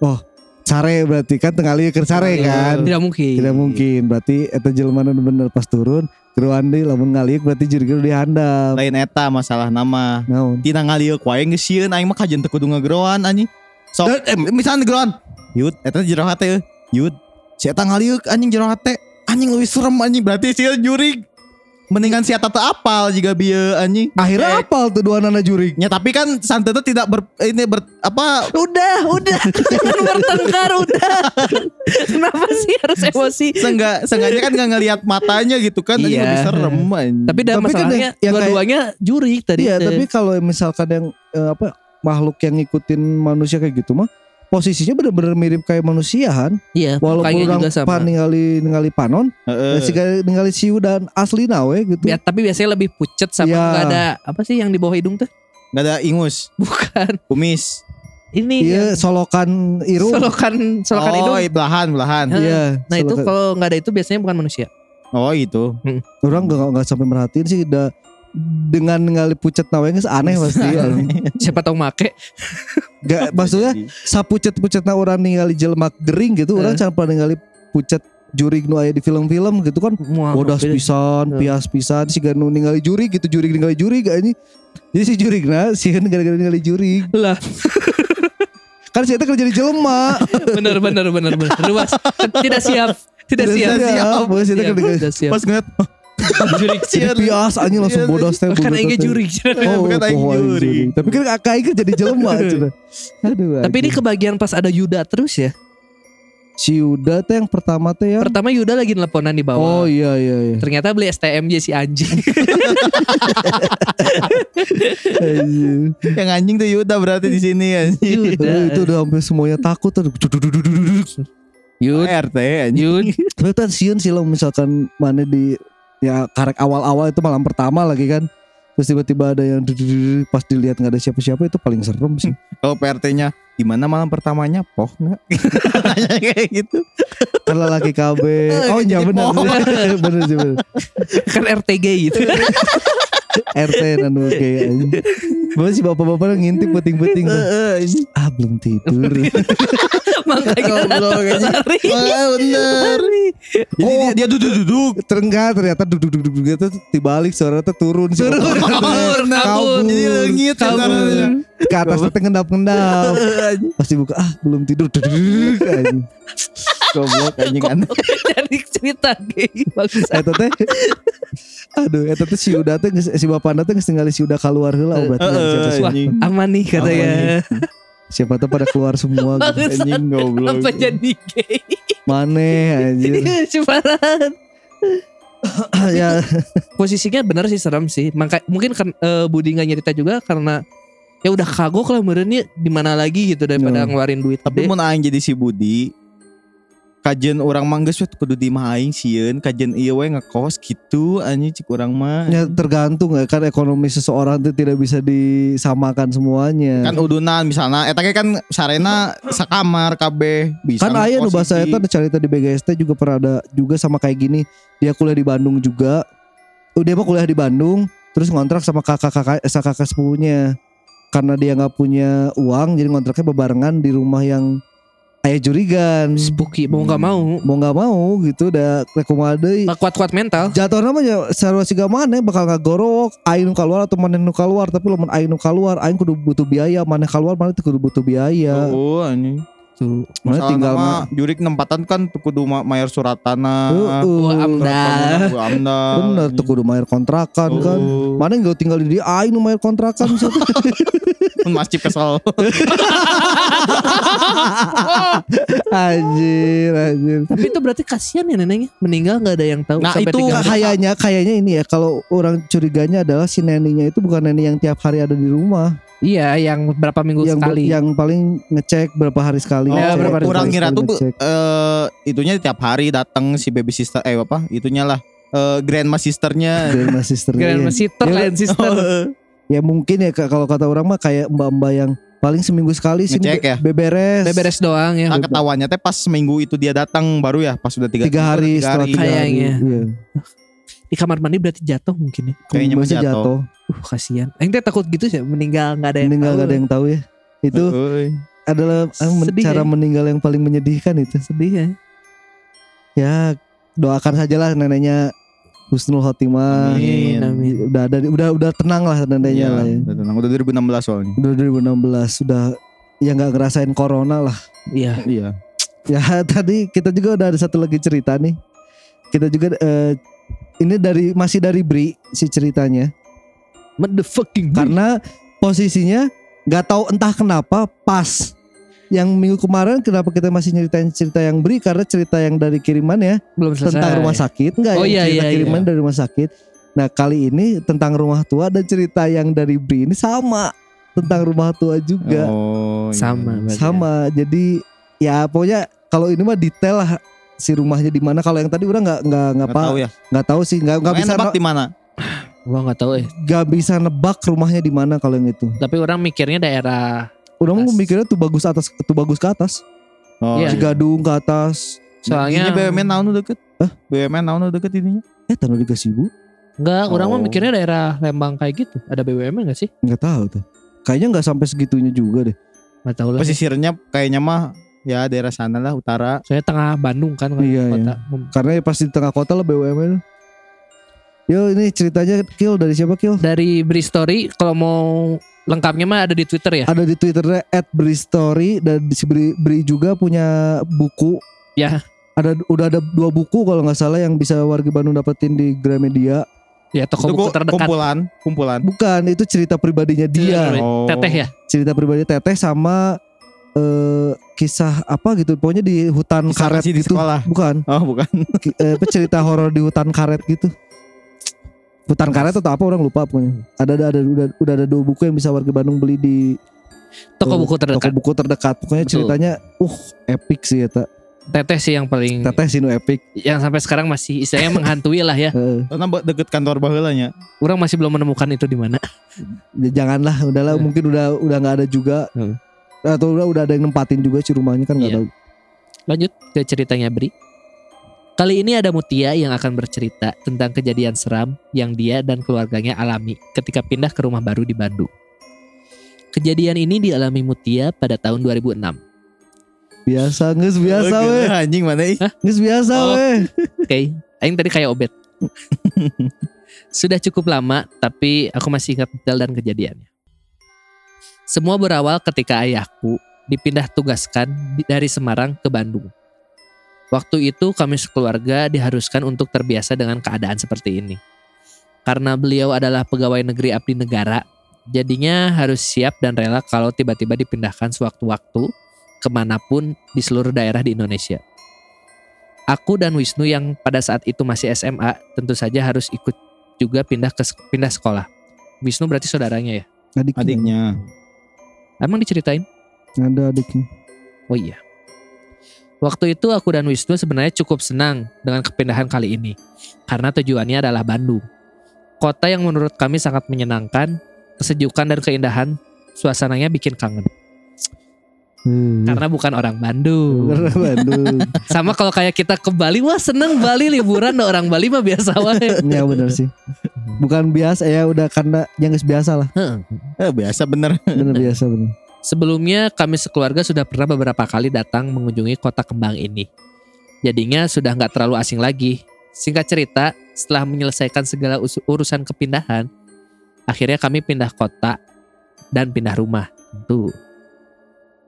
oh sare berarti kan tengali ke sare kan Tidak mungkin. tidak mungkin berarti eta jelema bener pas turun geruan deui lamun ngaliuk berarti juri geru dihandap Lain eta masalah nama. naon Tina ngalieu wae geus sieun aing mah kajen teu kudu ngageroan anjing. Sok eh, misalnya geroan. Yud, eta jero hate. Yud, si eta ngalieu anjing jero hate. Anjing leuwih serem anjing berarti sieun jurig. Mendingan si eta teu apal jika bieu anjing. akhirnya Eh, apal tuh dua nana jurig Ya tapi kan santet teh tidak ber ini ber apa Udah, udah. Jangan bertengkar, udah. Kenapa sih harus emosi? Seenggak, seenggaknya kan nggak ngelihat matanya gitu kan Iya. lebih serem anjing. Tapi dalam Tapi kan masalahnya yang- yang dua-duanya juri tadi. iya tapi kalau misalkan yang eh, apa makhluk yang ngikutin manusia kayak gitu mah posisinya bener-bener mirip kayak manusia kan iya, walaupun orang pan ningali ningali panon Heeh. si ningali si dan asli nawe gitu Ya, tapi biasanya lebih pucet sama Iya. nggak ada apa sih yang di bawah hidung tuh? Nggak ada ingus, Bukan. kumis. Ini iya yang solokan irung solokan solokan oh, hidung. iya, belahan, belahan. Iya, Nah itu solokan. kalau nggak ada itu biasanya bukan manusia. Oh, itu. orang nggak nggak sampai merhatiin sih udah dengan ngali pucet nawengnya aneh pasti Siapa tahu make. Gak maksudnya sapucet pucetna orang ningali jelema gering gitu orang Eh. can pernah ningali pucet jurig nu aya di film-film gitu kan bodas pisan, Heeh. pias pisan si nu ningali jurig gitu, jurig ningali jurig ini. Jadi si jurig nah, si gara-gara ningali jurig. Lah. Kan si eta kerja di jelema. bener bener bener bener luas tidak siap tidak siap siap. Siap, kerja tidak siap Pas ngeliat jurik Jadi pias anjing langsung bodas teh. kan aing jurik Oh, Bukan aing jurig. jurig. Tapi kan kakak aing kerja di jelema. Aduh. tapi ini kebagian pas ada Yuda terus ya si Yuda teh yang pertama teh ya. pertama Yuda lagi nelponan di Oh bawah iya iya iya. ternyata beli STMJ si anjing Anjing. yang anjing tuh Yuda berarti di sini anjing. Yuda Aduh, itu udah hampir semuanya takut tuh. Yud RT anjing. Yud Tapi kan sieun sih lo misalkan mana di ya karek awal-awal itu malam pertama lagi kan. Terus tiba-tiba ada yang pas dilihat nggak ada siapa-siapa itu paling serem sih. Kalau PRT-nya gimana malam pertamanya? Poh nggak? Kayak gitu. Kalau laki KB. Oh iya benar. benar sih benar. kan RTG gitu RT dan oke. Bapak si bapak-bapak ngintip peting-peting. Ah belum tidur. makanya anjing. lari Oh bener. Jadi Oh. dia, dia duduk-duduk. Terengah ternyata duduk-duduk gitu dibalik suara tuh turun sih. Turun, Kabur. kabur, kabur. Jadi langit Kabur. Ke atas tuh ngendap-ngendap. Pasti buka ah belum tidur. Goblok anjing aneh. jadi cerita gay bagus Eta teh Aduh, eta teh si Uda teh geus- si bapana teh geus ningali si Uda keluar heula oh, berarti anjing. aman nih katanya siapa tuh pada keluar semua gitu. Anjing goblok. apa jadi gay Maneh anjir. Cumaran ya posisinya benar sih serem sih. Maka mungkin kan eh, Budi nggak nyerita juga karena ya udah kagok lah merenya di mana lagi gitu daripada ngeluarin duit. Tapi mau aing jadi si Budi kajian orang mah geus we kudu di mah aing sieun kajian ieu we ngekos gitu anjing cik urang mah. ya tergantung ya kan ekonomi seseorang itu tidak bisa disamakan semuanya. Kan udunan misalnya eta ge kan sarena sakamar kabeh bisa. kan aya nu bahasa eta cerita di BGST juga pernah ada juga sama kayak gini. Dia kuliah di Bandung juga. Dia mah kuliah di Bandung terus ngontrak sama kakak-kakak eh, kakak sepupunya. Karena dia nggak punya uang jadi ngontraknya bebarengan di rumah yang ayah jurigan. spooky mau nggak mau Mau nggak mau gitu udah rekomendasi. nggak kuat-kuat mental. Jatuh namanya sarua siga mana bakal ngagorok aing nu keluar atau mana nu keluar tapi lamun aing nu keluar aing kudu butuh biaya mana keluar mana kudu butuh biaya. Oh, anjing. Tuh. Mana tinggal nama jurik nempatan kan tuh kudu ma- mayar surat tanah. Heeh. Wah, amda. Amdal. Bener tuh kudu bayar kontrakan kan. Oh. Mana nggak tinggal di dia aing nu bayar kontrakan? Pun masih kesel. anjir anjir. Tapi itu berarti kasihan ya neneknya meninggal nggak ada yang tahu Nah, sampai itu. Kayaknya kayaknya ini ya kalau orang curiganya adalah si neninya itu bukan neni yang tiap hari ada di rumah. Iya, yang berapa minggu yang sekali. yang paling ngecek berapa hari sekali. Oh, Ya, ngecek, berapa hari kurang ngira tuh eh itunya tiap hari datang si baby sister eh apa? Itunya lah eh grandma sisternya. Grandma sister Grand iya. sister, Ya, lain sister. Ya mungkin ya kalau kata orang mah kayak mbak-mbak yang paling seminggu sekali sih Ngecek ya? beberes. Beberes doang ya. Nah, ketahuannya teh pas seminggu itu dia datang baru ya pas sudah tiga, tiga hari tiga setelah hari. tiga hari. Kayaknya. Iya. Di kamar mandi berarti jatuh mungkin ya. Kayaknya Masih masih jatuh. Uh, kasihan. Aing teh takut gitu sih meninggal nggak ada yang Meninggal tahu. gak ada yang tahu ya. Itu Euy. adalah eh, Sedih cara ya. meninggal yang paling menyedihkan itu. sedih ya. Ya doakan sajalah neneknya Husnul Khotimah. Amin. Amin. Udah ada udah udah tenang lah neneknya Iya, lah ya. udah tenang. Udah 2016 soalnya. Udah 2016 sudah ya nggak ngerasain corona lah. Iya. Iya. Ya tadi kita juga udah ada satu lagi cerita nih. Kita juga eh, ini dari masih dari Bri si ceritanya. Motherfucking Karena posisinya nggak tahu entah kenapa pas yang minggu kemarin kenapa kita masih nyeritain cerita yang Bri karena cerita yang dari kiriman ya belum selesai. tentang rumah sakit enggak Oh, yang iya, cerita iya, kiriman iya. dari rumah sakit. Nah, kali ini tentang rumah tua dan cerita yang dari Bri ini sama tentang rumah tua juga. Oh, iya. Sama. berarti sama. Jadi ya pokoknya kalau ini mah detail lah si rumahnya di mana. Kalau yang tadi udah nggak nggak nggak tahu ya. nggak tahu sih nggak nggak bisa nebak ne- di mana? Gua nggak tahu eh. nggak bisa nebak rumahnya di mana kalau yang itu. Tapi orang mikirnya daerah Orang Atas. mikirnya tuh bagus atas tuh bagus ke atas. Oh, Iya. Cigadung ke atas. soalnya Ininya BUMN naon nu deket? Hah? BUMN naon nu deket ininya? Eh, tanah di Kasibu? enggak, orang mah Oh. mikirnya daerah Lembang kayak gitu. Ada BUMN enggak sih? Nggak tahu tuh. Kayaknya nggak sampai segitunya juga deh. Enggak tahu lah. Pesisirnya kayaknya mah Ya daerah sana lah utara. Soalnya tengah Bandung kan Iya, kota. Karena ya pasti di tengah kota lah BUMN. Yo ini ceritanya Kill dari siapa Kill? Dari Bristory kalau mau lengkapnya mah ada di Twitter ya. Ada di Twitternya @bristory dan di si Bri, Bri juga punya buku. Ya. Ada udah ada dua buku kalau nggak salah yang bisa warga Bandung dapetin di Gramedia. Ya toko buku ku- terdekat. kumpulan, kumpulan. Bukan, itu cerita pribadinya dia. Cerita Oh. Teteh ya. Cerita pribadi Teteh sama eh kisah apa gitu. Pokoknya di hutan Kisah karet di gitu. sekolah. Bukan. Oh bukan. Eh, apa cerita horor di hutan karet gitu. Hutan karet atau apa orang lupa pokoknya. Ada ada, ada udah, udah ada dua buku yang bisa warga Bandung beli di Toko buku terdekat. Toko buku terdekat. Pokoknya Betul. ceritanya uh epic sih ya tak. Teteh sih yang paling Teteh sih nu epic. yang sampai sekarang masih istilahnya menghantui lah ya. Heeh. Karena deket kantor baheulanya. Orang masih belum menemukan itu di mana. Ya, janganlah udahlah Eh. mungkin udah udah nggak ada juga. Atau udah udah ada yang nempatin juga si rumahnya kan nggak Iya. tahu. Lanjut ke ceritanya Bri. Kali ini ada Mutia yang akan bercerita tentang kejadian seram yang dia dan keluarganya alami ketika pindah ke rumah baru di Bandung. Kejadian ini dialami Mutia pada tahun 2006. Biasa nges biasa Oh, weh. Anjing mana ih. Nges biasa Oh. weh. Oke, aing tadi kayak obet. Sudah cukup lama, tapi aku masih ingat detail dan kejadiannya. Semua berawal ketika ayahku dipindah tugaskan dari Semarang ke Bandung. Waktu itu kami sekeluarga diharuskan untuk terbiasa dengan keadaan seperti ini. Karena beliau adalah pegawai negeri abdi negara, jadinya harus siap dan rela kalau tiba-tiba dipindahkan sewaktu-waktu ke mana pun di seluruh daerah di Indonesia. Aku dan Wisnu yang pada saat itu masih SMA tentu saja harus ikut juga pindah ke pindah sekolah. Wisnu berarti saudaranya ya? Adiknya. Adiknya. Emang diceritain? Ada adiknya. Oh iya. Waktu itu aku dan Wisnu sebenarnya cukup senang dengan kepindahan kali ini. Karena tujuannya adalah Bandung. Kota yang menurut kami sangat menyenangkan, kesejukan dan keindahan, suasananya bikin kangen. Hmm. Karena bukan orang Bandung. Karena Bandung. Sama kalau kayak kita ke Bali, wah seneng Bali liburan, nah orang Bali mah biasa wae. ya benar sih. Bukan biasa ya udah karena yang biasa lah. Heeh. Eh biasa bener. Bener biasa bener. Sebelumnya kami sekeluarga sudah pernah beberapa kali datang mengunjungi kota kembang ini. Jadinya sudah nggak terlalu asing lagi. Singkat cerita, setelah menyelesaikan segala us- urusan kepindahan, akhirnya kami pindah kota dan pindah rumah. Tentu.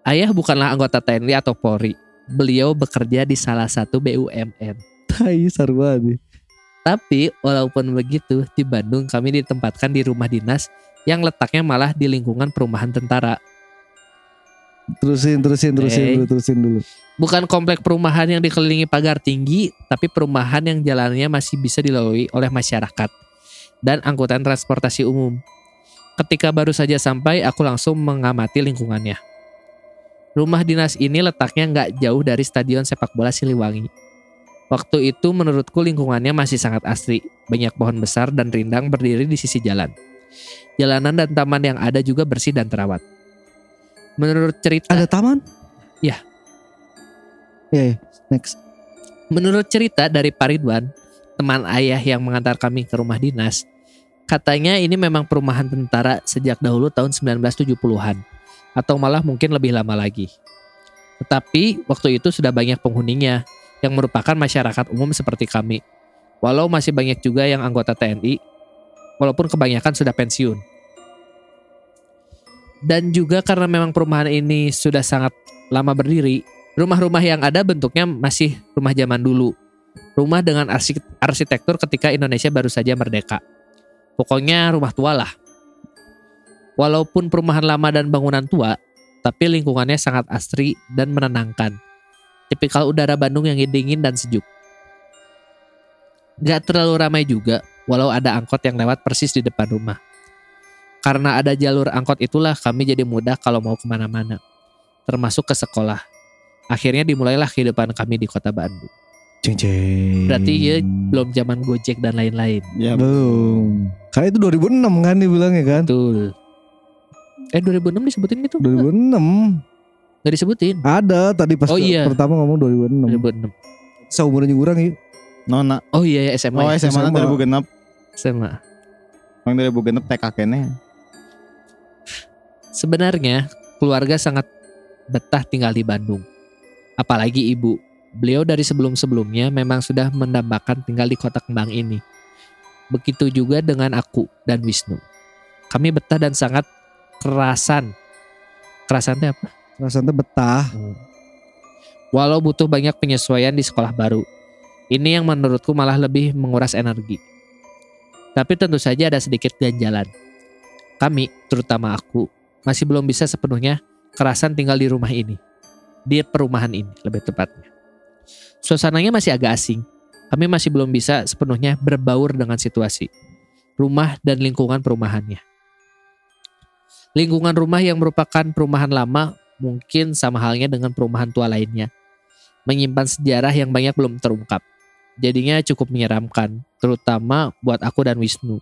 Ayah bukanlah anggota TNI atau Polri. Beliau bekerja di salah satu BUMN. Tai sarua nih. Tapi walaupun begitu, di Bandung kami ditempatkan di rumah dinas yang letaknya malah di lingkungan perumahan tentara. Terusin terusin terusin Hey. dulu terusin dulu. Bukan komplek perumahan yang dikelilingi pagar tinggi, tapi perumahan yang jalannya masih bisa dilalui oleh masyarakat dan angkutan transportasi umum. Ketika baru saja sampai, aku langsung mengamati lingkungannya. Rumah dinas ini letaknya nggak jauh dari stadion sepak bola Siliwangi. Waktu itu menurutku lingkungannya masih sangat asri, banyak pohon besar dan rindang berdiri di sisi jalan. Jalanan dan taman yang ada juga bersih dan terawat. Menurut cerita Ada taman? Ya. Ya, ya. next. Menurut cerita dari Paridwan, teman ayah yang mengantar kami ke rumah dinas, katanya ini memang perumahan tentara sejak dahulu tahun 1970-an atau malah mungkin lebih lama lagi. Tetapi waktu itu sudah banyak penghuninya yang merupakan masyarakat umum seperti kami. Walau masih banyak juga yang anggota TNI, walaupun kebanyakan sudah pensiun. Dan juga karena memang perumahan ini sudah sangat lama berdiri, rumah-rumah yang ada bentuknya masih rumah zaman dulu. Rumah dengan arsitektur ketika Indonesia baru saja merdeka. Pokoknya rumah tua lah. Walaupun perumahan lama dan bangunan tua, tapi lingkungannya sangat asri dan menenangkan. Tipikal udara Bandung yang dingin dan sejuk. Gak terlalu ramai juga, walau ada angkot yang lewat persis di depan rumah. Karena ada jalur angkot itulah kami jadi mudah kalau mau ke mana-mana. Termasuk ke sekolah. Akhirnya dimulailah kehidupan kami di kota Bandung. Ceng ceng. Berarti ya belum zaman Gojek dan lain-lain. Ya belum. Kayak itu 2006 kan dibilangnya kan? Betul. Eh 2006 disebutin gitu? 2006. Gak disebutin. Ada tadi pas Oh, iya. pertama ngomong 2006. 2006. Seumurannya kurang yuk. Nona. Oh iya ya SMA. Oh ya. SMA SMA. 2006. SMA. Orang 2006 TK kene. Sebenarnya keluarga sangat betah tinggal di Bandung. Apalagi ibu. Beliau dari sebelum-sebelumnya memang sudah mendambakan tinggal di kota kembang ini. Begitu juga dengan aku dan Wisnu. Kami betah dan sangat kerasan. Kerasan itu apa? Rasanya betah. Walau butuh banyak penyesuaian di sekolah baru. Ini yang menurutku malah lebih menguras energi. Tapi tentu saja ada sedikit ganjalan. Kami, terutama aku, masih belum bisa sepenuhnya kerasan tinggal di rumah ini. Di perumahan ini, lebih tepatnya. Suasananya masih agak asing. Kami masih belum bisa sepenuhnya berbaur dengan situasi. Rumah dan lingkungan perumahannya. Lingkungan rumah yang merupakan perumahan lama mungkin sama halnya dengan perumahan tua lainnya. Menyimpan sejarah yang banyak belum terungkap. Jadinya cukup menyeramkan, terutama buat aku dan Wisnu.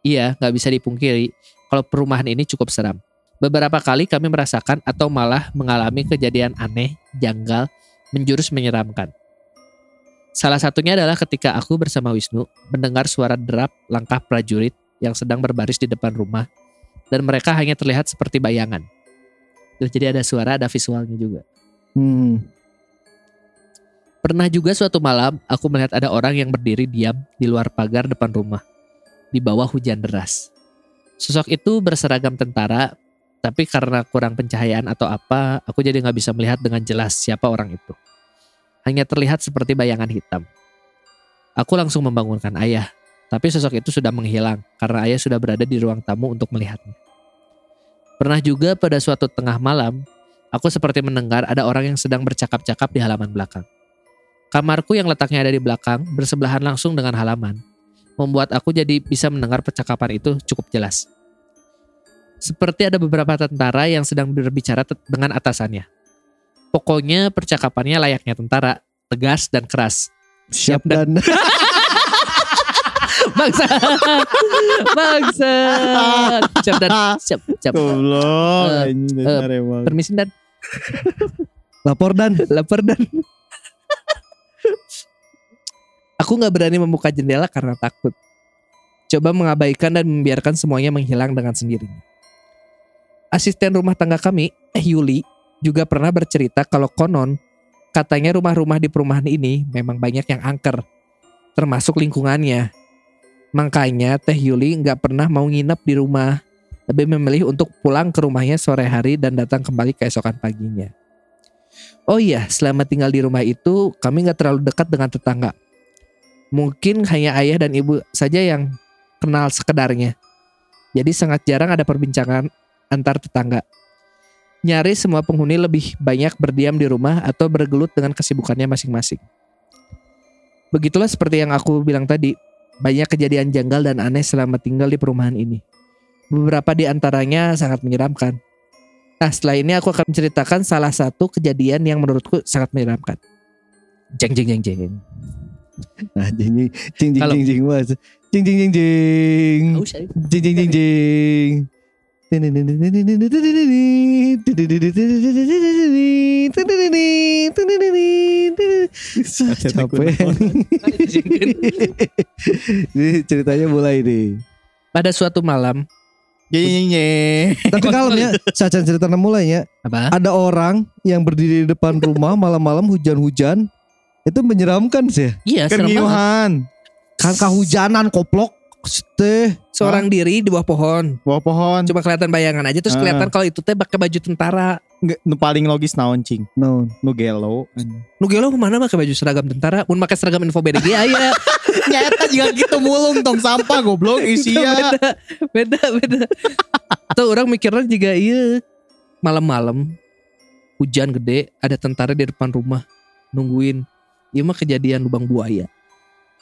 Iya, nggak bisa dipungkiri kalau perumahan ini cukup seram. Beberapa kali kami merasakan atau malah mengalami kejadian aneh, janggal, menjurus menyeramkan. Salah satunya adalah ketika aku bersama Wisnu mendengar suara derap langkah prajurit yang sedang berbaris di depan rumah dan mereka hanya terlihat seperti bayangan. Jadi ada suara, ada visualnya juga. Hmm. Pernah juga suatu malam aku melihat ada orang yang berdiri diam di luar pagar depan rumah di bawah hujan deras. Sosok itu berseragam tentara, tapi karena kurang pencahayaan atau apa, aku jadi nggak bisa melihat dengan jelas siapa orang itu. Hanya terlihat seperti bayangan hitam. Aku langsung membangunkan ayah, tapi sosok itu sudah menghilang karena ayah sudah berada di ruang tamu untuk melihatnya. Pernah juga pada suatu tengah malam, aku seperti mendengar ada orang yang sedang bercakap-cakap di halaman belakang. Kamarku yang letaknya ada di belakang bersebelahan langsung dengan halaman, membuat aku jadi bisa mendengar percakapan itu cukup jelas. Seperti ada beberapa tentara yang sedang berbicara dengan atasannya. Pokoknya percakapannya layaknya tentara, tegas dan keras. Siap Siap dan Bangsa, bangsa. Siap dan siap, siap. Goblok dasar emang. Permisi dan lapor dan lapar dan. Aku nggak berani membuka jendela karena takut. Coba mengabaikan dan membiarkan semuanya menghilang dengan sendirinya. Asisten rumah tangga kami, eh Yuli, juga pernah bercerita kalau konon katanya rumah-rumah di perumahan ini memang banyak yang angker, termasuk lingkungannya. Makanya Teh Yuli nggak pernah mau nginep di rumah, lebih memilih untuk pulang ke rumahnya sore hari dan datang kembali keesokan paginya. Oh iya, selama tinggal di rumah itu kami nggak terlalu dekat dengan tetangga. Mungkin hanya ayah dan ibu saja yang kenal sekedarnya. Jadi sangat jarang ada perbincangan antar tetangga. Nyaris semua penghuni lebih banyak berdiam di rumah atau bergelut dengan kesibukannya masing-masing. Begitulah seperti yang aku bilang tadi, banyak kejadian janggal dan aneh selama tinggal di perumahan ini. Beberapa di antaranya sangat menyeramkan. Nah setelah ini aku akan menceritakan salah satu kejadian yang menurutku sangat menyeramkan. Jeng jeng jeng jeng. nah jing jing jing Kalau- jing jing mas jing jing jing jing Haus, ayo. Capek ini ceritanya mulai nih Pada suatu malam, tapi kalau ya saat cerita mulainya apa? ada orang yang berdiri di depan rumah malam-malam hujan-hujan itu menyeramkan sih Iya. Keriuhan. kan kehujanan koplok teh Seorang diri di bawah pohon. Bawah pohon. Cuma kelihatan bayangan aja terus Ah. kelihatan kalau itu teh pakai baju tentara. Nggak, nu paling logis naon cing. no Nu gelo. Nu gelo mana pakai baju seragam tentara? Mun pakai seragam info BDG aya. Nyata juga gitu mulung tong sampah goblok isia. beda, beda, beda. Tuh orang mikirnya juga iya malam-malam hujan gede ada tentara di depan rumah nungguin. Iya mah kejadian lubang buaya.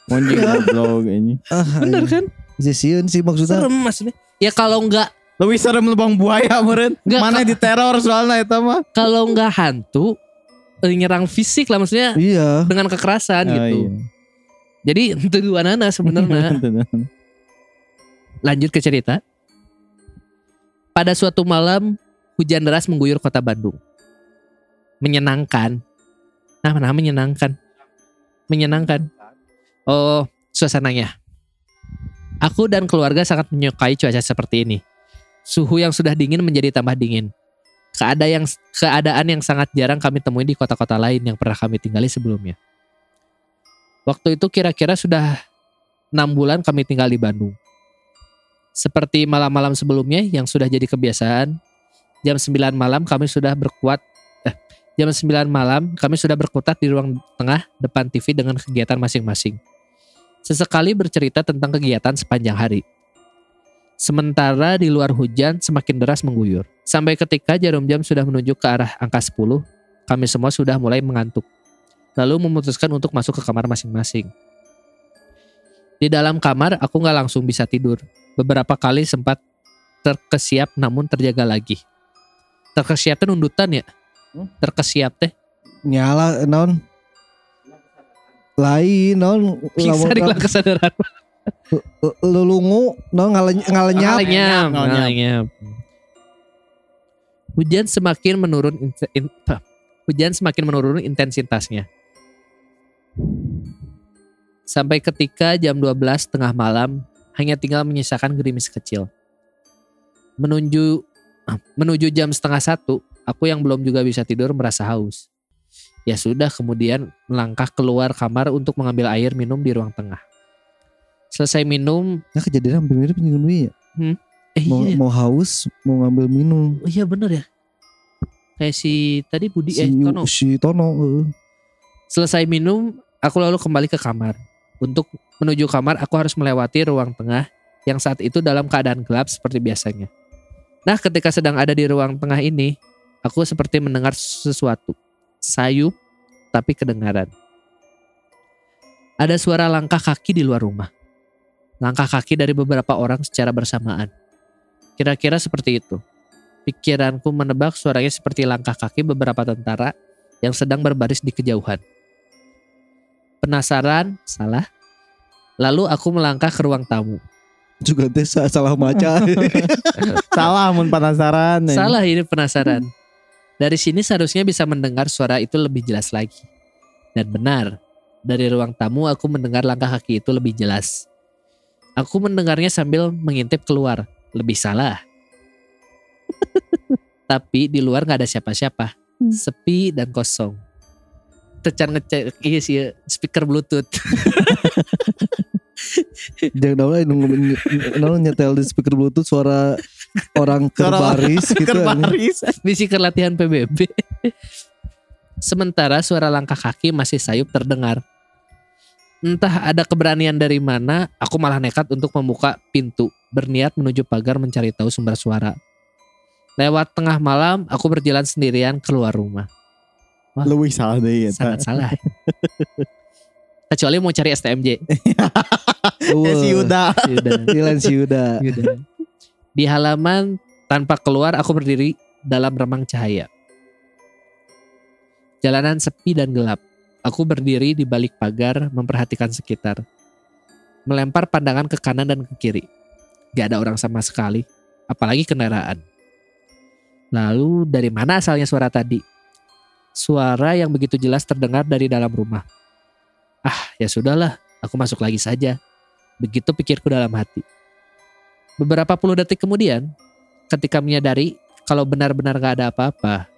Monjing goblok ini. ah, Bener kan? Sisiun sih maksudnya Serem maksudnya. Ya kalau nggak Lebih serem lubang buaya. Nggak, Mana di teror soalnya eta mah. kalau nggak hantu eh, nyerang fisik lah maksudnya iya dengan kekerasan Ah, gitu. iya. Jadi itu dua nana sebenarnya. Lanjut ke cerita. Pada suatu malam, hujan deras mengguyur kota Bandung. Menyenangkan. Nah, mana menyenangkan? Menyenangkan. Oh, suasananya. Aku dan keluarga sangat menyukai cuaca seperti ini. Suhu yang sudah dingin menjadi tambah dingin. Keada yang keadaan yang sangat jarang kami temui di kota-kota lain yang pernah kami tinggali sebelumnya. Waktu itu kira-kira sudah enam bulan kami tinggal di Bandung. Seperti malam-malam sebelumnya yang sudah jadi kebiasaan, jam 9 malam kami sudah berkuat eh, jam 9 malam kami sudah berkutat di ruang tengah depan TV dengan kegiatan masing-masing. Sesekali bercerita tentang kegiatan sepanjang hari. Sementara di luar hujan semakin deras mengguyur. Sampai ketika jarum jam sudah menuju ke arah angka 10, kami semua sudah mulai mengantuk. Lalu memutuskan untuk masuk ke kamar masing-masing. Di dalam kamar aku nggak langsung bisa tidur. Beberapa kali sempat terkesiap namun terjaga lagi. Terkesiap teh nundutan ya? Hmm? Terkesiap teh. Nyala non. Lain non. Bisa dibilang kesadaran. lelungu non ngale- ngalenyap. Ngalenyap, Ngalenyap. ngalenyap. Hujan semakin menurun in- in- hujan semakin menurun intensitasnya. Sampai ketika jam 12 tengah malam hanya tinggal menyisakan gerimis kecil. Menuju menuju jam setengah satu, aku yang belum juga bisa tidur merasa haus. Ya sudah kemudian melangkah keluar kamar untuk mengambil air minum di ruang tengah. Selesai minum, Nah kejadian hampir mirip dengan ya. eh Mau, iya, mau haus, mau ngambil minum. Oh iya bener ya. Kayak si tadi Budi Si, eh Tono. si Tono. Selesai minum, aku lalu kembali ke kamar. Untuk menuju kamar, aku harus melewati ruang tengah yang saat itu dalam keadaan gelap seperti biasanya. Nah, ketika sedang ada di ruang tengah ini, aku seperti mendengar sesuatu. Sayup, tapi kedengaran. Ada suara langkah kaki di luar rumah. Langkah kaki dari beberapa orang secara bersamaan. Kira-kira seperti itu. Pikiranku menebak suaranya seperti langkah kaki beberapa tentara yang sedang berbaris di kejauhan. Penasaran? Salah. Lalu aku melangkah ke ruang tamu. Juga teh sa- salah maca. Salah mun penasaran. Salah ini penasaran. Dari sini seharusnya bisa mendengar suara itu lebih jelas lagi. Dan benar, dari ruang tamu aku mendengar langkah kaki itu lebih jelas. Aku mendengarnya sambil mengintip keluar. Lebih salah. Tapi di luar gak ada siapa-siapa. Sepi dan kosong. Tecan ngecek iya sih speaker bluetooth. Jangan dong nyetel di speaker bluetooth suara orang kerbaris gitu. anjing. Kerbaris. Misi latihan PBB. Sementara suara langkah kaki masih sayup terdengar. Entah ada keberanian dari mana, aku malah nekat untuk membuka pintu, berniat menuju pagar mencari tahu sumber suara. Lewat tengah malam, aku berjalan sendirian keluar rumah. Lebih salah deh ya. Sangat salah. Kecuali mau cari STMJ. Eh si Yuda. Si Yuda. Gitu. Di halaman tanpa keluar aku berdiri dalam remang cahaya. Jalanan sepi dan gelap. Aku berdiri di balik pagar memperhatikan sekitar. Melempar pandangan ke kanan dan ke kiri. Gak ada orang sama sekali, apalagi kendaraan. Lalu dari mana asalnya suara tadi? Suara yang begitu jelas terdengar dari dalam rumah. Ah, ya sudahlah, aku masuk lagi saja. Begitu pikirku dalam hati. Beberapa puluh detik kemudian, ketika menyadari kalau benar-benar gak ada apa-apa.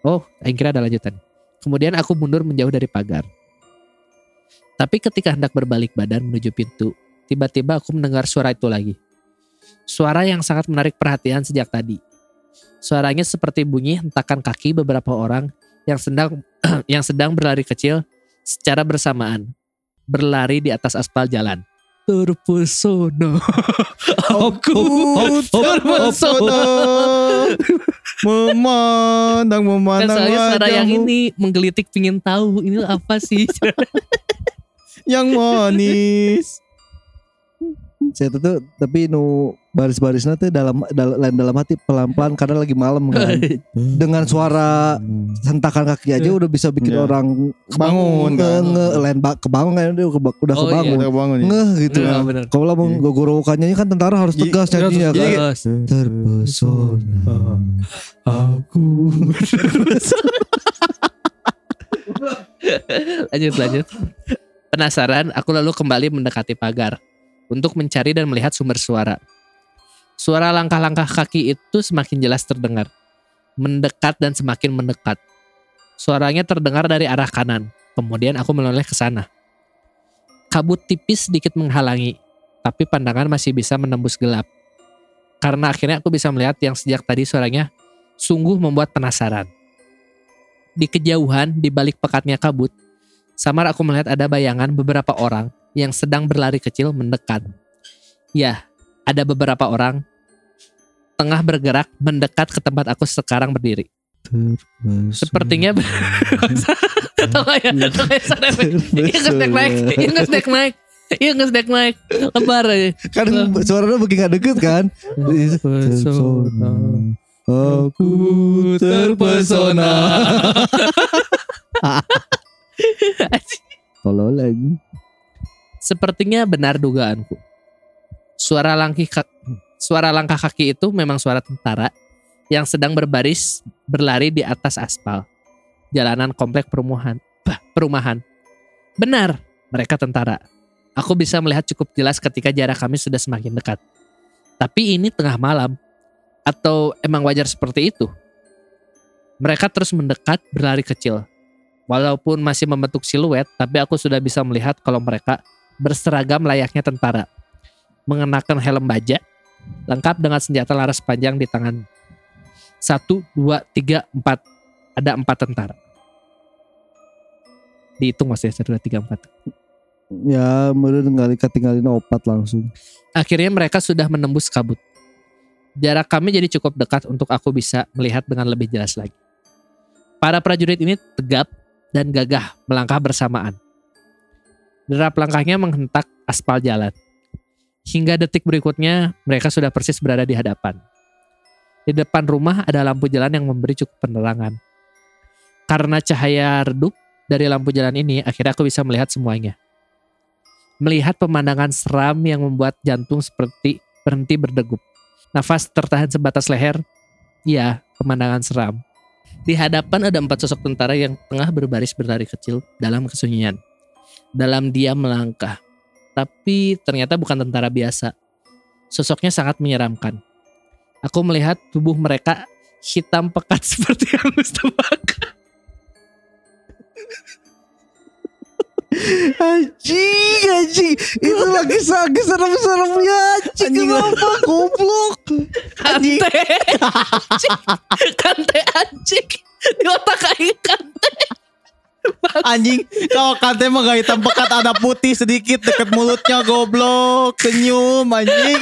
Oh, yang kira ada lanjutan. Kemudian aku mundur menjauh dari pagar. Tapi ketika hendak berbalik badan menuju pintu, tiba-tiba aku mendengar suara itu lagi. Suara yang sangat menarik perhatian sejak tadi. Suaranya seperti bunyi hentakan kaki beberapa orang yang sedang yang sedang berlari kecil secara bersamaan. Berlari di atas aspal jalan. Terpesona. Aku terpesona. Memandang Kan memandang soalnya suara yang ini menggelitik pingin tahu ini apa sih? yang manis. Saya tuh tuh, tapi nu baris-barisnya tuh dalam dalam dalam hati pelan-pelan karena lagi malam kan. Dengan suara hentakan kaki aja udah bisa bikin Iya. orang Bangun nge, kan. nge lain ba- kebangun kan dia udah, udah Oh, iya. kebangun. Udah bangun ya. Ngeh gitu. Bener, bener. Kalau mau Iya. gogorokannya kan tentara harus Jadi- tegas nyanyinya kan. jadi- Terus, Terpesona Aku. lanjut lanjut. Penasaran, aku lalu kembali mendekati pagar untuk mencari dan melihat sumber suara. Suara langkah-langkah kaki itu semakin jelas terdengar. mendekat dan semakin mendekat. Suaranya terdengar dari arah kanan. Kemudian aku menoleh ke sana. Kabut tipis sedikit menghalangi, tapi pandangan masih bisa menembus gelap. Karena akhirnya aku bisa melihat yang sejak tadi suaranya sungguh membuat penasaran. Di kejauhan, di balik pekatnya kabut, samar aku melihat ada bayangan beberapa orang yang sedang berlari kecil mendekat. Ya, ada beberapa orang tengah bergerak mendekat ke tempat aku sekarang berdiri. Sepertinya Tahu nggak ya? Nggak ya? Iya nggak naik, iya naik, iya nggak snack naik, lebar aja. kan suaranya begini gak deket kan Terpesona. aku terpesona tolol lagi Sepertinya benar dugaanku. Suara langkah ka- suara langkah kaki itu memang suara tentara yang sedang berbaris berlari di atas aspal jalanan komplek perumahan. Bah, perumahan. Benar, mereka tentara. Aku bisa melihat cukup jelas ketika jarak kami sudah semakin dekat. Tapi ini tengah malam. Atau emang wajar seperti itu? Mereka terus mendekat berlari kecil. Walaupun masih membentuk siluet, tapi aku sudah bisa melihat kalau mereka berseragam layaknya tentara. Mengenakan helm baja, lengkap dengan senjata laras panjang di tangan. Satu, dua, tiga, empat. Ada empat tentara. Dihitung maksudnya, satu, dua, tiga, empat. ya meureun ngali katinggalin opat langsung Akhirnya mereka sudah menembus kabut. Jarak kami jadi cukup dekat untuk aku bisa melihat dengan lebih jelas lagi. Para prajurit ini tegap dan gagah melangkah bersamaan. Derap langkahnya menghentak aspal jalan. Hingga detik berikutnya mereka sudah persis berada di hadapan. Di depan rumah ada lampu jalan yang memberi cukup penerangan. Karena cahaya redup dari lampu jalan ini, akhirnya aku bisa melihat semuanya. Melihat pemandangan seram yang membuat jantung seperti berhenti berdegup. Nafas tertahan sebatas leher. Ya, pemandangan seram. Di hadapan ada empat sosok tentara yang tengah berbaris berlari kecil dalam kesunyian. Dalam diam melangkah. Tapi ternyata bukan tentara biasa. Sosoknya sangat menyeramkan. Aku melihat tubuh mereka hitam pekat seperti hangus terbakar. anjing anjing itu lagi lagi serem-seremnya anjing Anjing. kenapa goblok Kante. Anjing. Kante anjing. Di otak aing kante. Anjing, kalau kante mah gak hitam pekat ada putih sedikit deket mulutnya goblok, senyum anjing.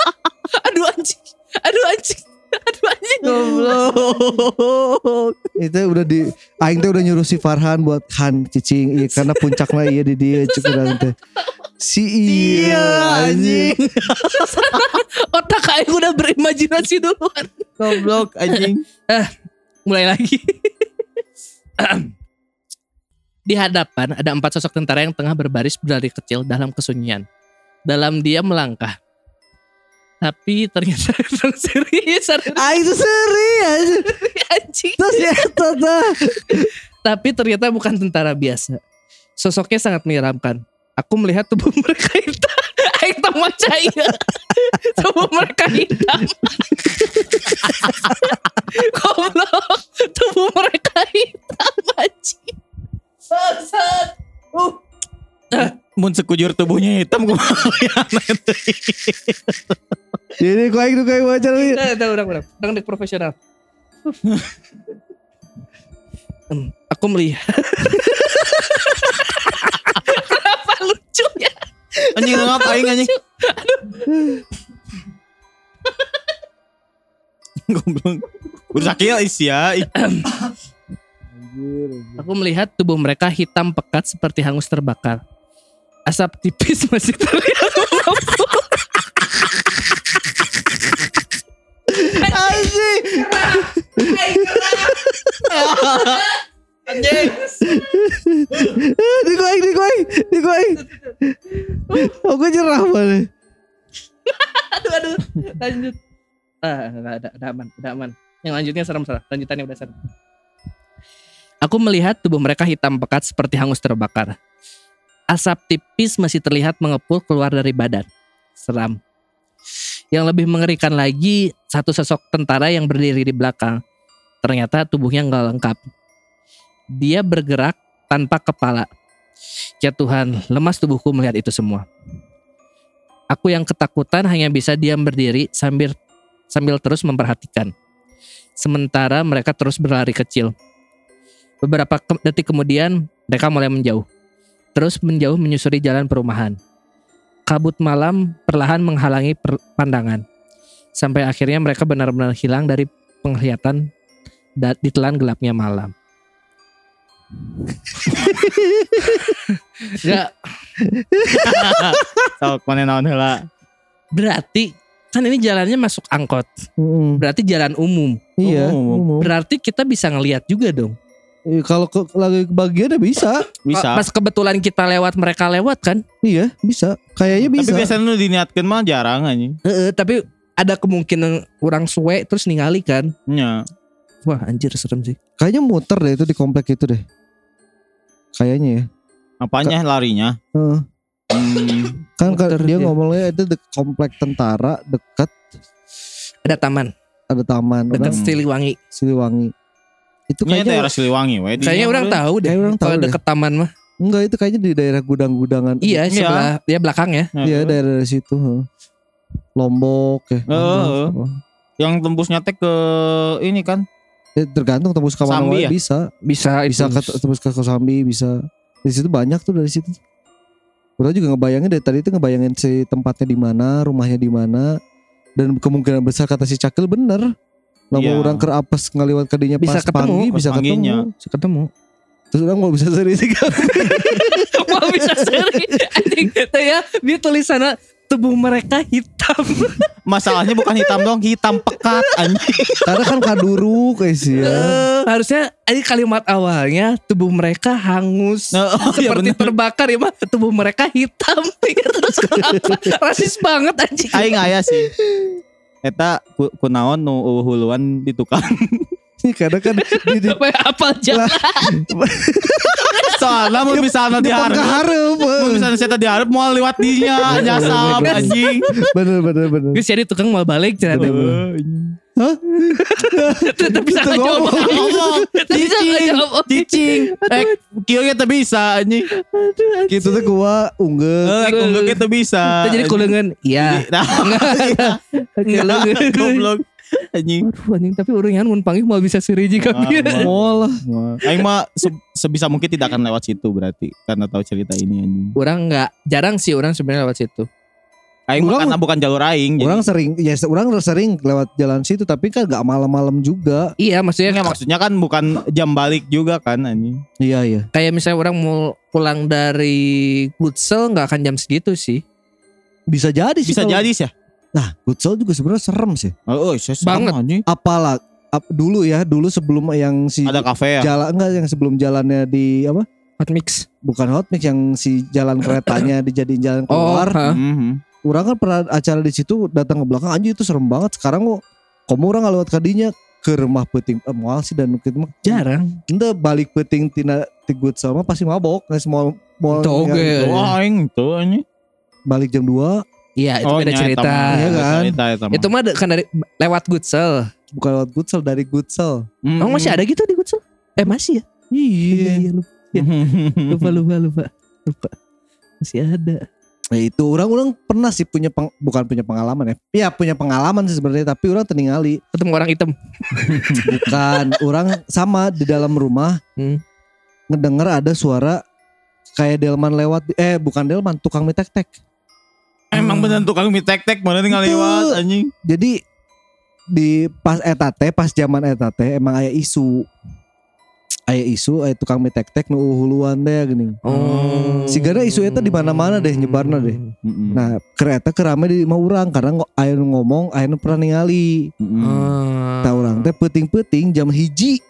Aduh anjing. Aduh anjing. Aduh anjing. Goblok. itu udah di aing teh udah nyuruh si Farhan buat Han cicing iya karena puncaknya iya di dia urang teh si iya anjing Otak aing udah berimajinasi duluan. Goblok anjing. Mulai lagi. Di hadapan ada empat sosok tentara yang tengah berbaris berlari kecil dalam kesunyian. Dalam dia melangkah. Tapi ternyata emang serius aing tuh serius anjing. terus ya tata Tapi ternyata bukan tentara biasa. Sosoknya sangat menyeramkan. Aku melihat tubuh mereka hitam. Aing tak percaya. tubuh mereka hitam. Goblok. Tubuh mereka hitam anjing. Bangsat. Uh. Mun sekujur tubuhnya hitam kumaha ya jadi kau tuh kayak wajar wi. Udah, udah, udah, udah. Udah, udah profesional. Hmm, aku melihat. Kenapa lucu ya? Anjing ngap aing anjing. Goblok. Udah sakit is Ih, Aku melihat tubuh mereka hitam pekat seperti hangus terbakar. Asap tipis masih terlihat mengepul. anjing Anjing. di kau aing di kau aing di kau aing aku jerah mana Aduh, aduh. Lanjut. Ah, enggak ada, udah aman, udah aman. Yang lanjutnya serem-serem. Lanjutannya udah serem. Aku melihat tubuh mereka hitam pekat seperti hangus terbakar. Asap tipis masih terlihat mengepul keluar dari badan. Seram. Yang lebih mengerikan lagi, satu sosok tentara yang berdiri di belakang. ternyata tubuhnya nggak lengkap. Dia bergerak tanpa kepala. Ya Tuhan, lemas tubuhku melihat itu semua. Aku yang ketakutan hanya bisa diam berdiri sambil sambil terus memperhatikan. Sementara mereka terus berlari kecil. Beberapa ke- detik kemudian mereka mulai menjauh. Terus menjauh menyusuri jalan perumahan. Kabut malam perlahan menghalangi per- pandangan. Sampai akhirnya mereka benar-benar hilang dari penglihatan ditelan gelapnya malam. Gak Sok mana naon heula. berarti kan ini jalannya masuk angkot. Berarti jalan umum. Iya. umum. Berarti kita bisa ngelihat juga dong. Eh, Kalau ke, lagi kebagian ya bisa. Bisa. Pas kebetulan kita lewat mereka lewat kan. Iya, bisa. Kayaknya bisa. Tapi biasanya lu diniatkan mah jarang anjing. Heeh, tapi ada kemungkinan orang suwe terus ningali kan. Nya. Wah anjir serem sih. Kayaknya muter deh itu di komplek itu deh. Kayaknya ya. Apanya larinya? Heeh. Hmm. kan Muter, dia iya. ngomongnya itu de- komplek tentara dekat Ada taman ada taman dekat Siliwangi. Siliwangi. Itu Nya kayaknya daerah Siliwangi we. Kayaknya nya orang tahu deh. Orang tahu deket taman mah. enggak itu kayaknya di daerah gudang-gudangan. Iya Iya. sebelah ya belakang ya. Iya daerah dari situ. heeh. Lombok ya. Heeh. Yang tembusnya teh ke ini kan. Ya, tergantung tembus ke mana ya? bisa. Bisa Bisa ke, tembus ke Kosambi bisa. Di situ banyak tuh dari situ. Udah juga ngebayangin dari tadi itu ngebayangin si tempatnya di mana, rumahnya di mana dan kemungkinan besar kata si Cakil bener. Lamun Iya. orang ke apes ngaliwat kadinya Bisa pas ketemu, pagi pas bisa ketemu. Bisa ketemu. Terus orang mau bisa seri sih. Wah bisa seri. Anjing teh ya dia tulisannya tubuh mereka hitam. Masalahnya bukan hitam dong, hitam pekat anjing. Karena kan kaduru kayak sih ya. Eh, harusnya ini kalimat awalnya tubuh mereka hangus. Oh, iya seperti bener. terbakar ya mah tubuh mereka hitam terus kenapa rasis banget anjing Aing aya sih. Eta ku, kunaon nu huluan di tukang. Karena kan di, di, apa Lah. Soalnya mau di diharap. hareup. Mau misalnya saya diharap mau lewat dinya nyasap anjing. Bener bener bener. Jadi tukang mau balik cerita Hah? Bisa jawab ngomong. Cicing. Cicing. Eh, ge teu bisa anjing. Gitu tuh gua unggul. Eh, unggul ge teu bisa. Kita jadi kulengan Iya Nah, Kulengan goblok. Anjing. Aduh anjing Tapi orangnya mun panggil mau bisa siriji Ah, kami Mall. Aing mah se- sebisa mungkin tidak akan lewat situ berarti karena tahu cerita ini anjing. Orang nggak Jarang sih orang sebenarnya lewat situ Aing Orang- karena bukan jalur aing jadi. Orang sering ya orang sering lewat jalan situ tapi kan gak malam-malam juga. Iya maksudnya maksudnya kan bukan jam balik juga kan anjing. Iya iya. Kayak misalnya orang mau pulang dari Goodsell nggak akan jam segitu sih Bisa jadi sih. Bisa kalau- jadi sih ya. Nah, Goodsell juga sebenarnya serem sih. Oh, oh saya Banget. sama anjing. Apalah ap- dulu ya, dulu sebelum yang si Ada kafe ya. jalan enggak yang sebelum jalannya di apa? Hot mix Bukan hot mix yang si jalan keretanya dijadiin jalan Oh keluar. Mhm. Orang kan pernah acara di situ datang ke belakang anjing itu serem banget. Sekarang kok kamu orang lewat kadinya ke rumah peting eh, moal sih dan gitu mah Jarang ente balik peting tina ti Goodsell mah pasti mabok nggak semua mau oke. ya, Wah, aing tuh anjing. balik jam 2 Iya itu Oh, beda cerita. Iya kan? cerita, mah. Itu mah kan dari lewat Goodsell bukan lewat Goodsell dari Goodsell Mhm. Emang masih ada gitu di Goodsell? Eh masih ya? Iya, iya lupa, lupa, lupa, lupa, lupa. Masih ada. Nah itu orang-orang pernah sih punya peng- bukan punya pengalaman ya. Iya punya pengalaman sih sebenarnya tapi orang teningali Ketemu orang hitam. bukan orang sama di dalam rumah Hmm. ngedenger ada suara kayak delman lewat eh bukan delman tukang mie tek-tek. Emang bener tukang mie tek-tek mana tinggal lewat anjing. Jadi di pas etate pas zaman etate emang aya isu aya isu aya tukang mie tek-tek nu huluan deh gini. Oh. Si gara isu eta di mana-mana deh, nyebarna deh. Mhm. Nah kereta kerame di mau orang karena nu ngomong aya nu pernah ningali. Mhm. Ah. Tahu orang teh peting-peting jam hiji.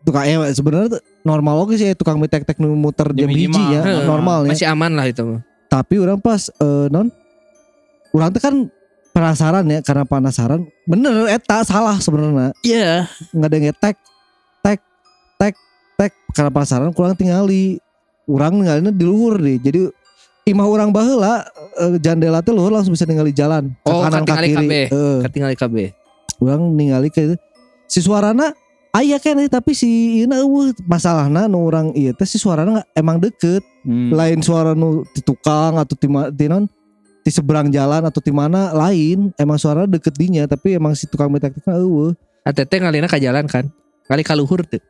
Tukang eh sebenarnya normal oke sih tukang mie tek-tek nu muter Jam jam hiji ya normal ya. Masih aman lah itu. Tapi orang pas eh, non orang teh kan penasaran ya karena penasaran bener eta salah sebenarnya Iya. nggak ada yang tek tek tek tek karena penasaran kurang tinggali orang ninggalinnya di luhur deh jadi imah orang baheula eh, jandela teh luhur langsung bisa ningali jalan ke Oh, kanan ke kiri KB. Heeh. Ketinggal KB. orang ningali ke si suarana Aya kan tapi si ieu eueuh masalahna nu urang ieu teh si suarana emang deket. Hmm. Lain suara nu di tukang atau di ma- di non di seberang jalan atau di mana lain emang suara deket dinya tapi emang si tukang detektifnya eueuh. ATT ngalina ka jalan kan. Kali kaluhur tuh.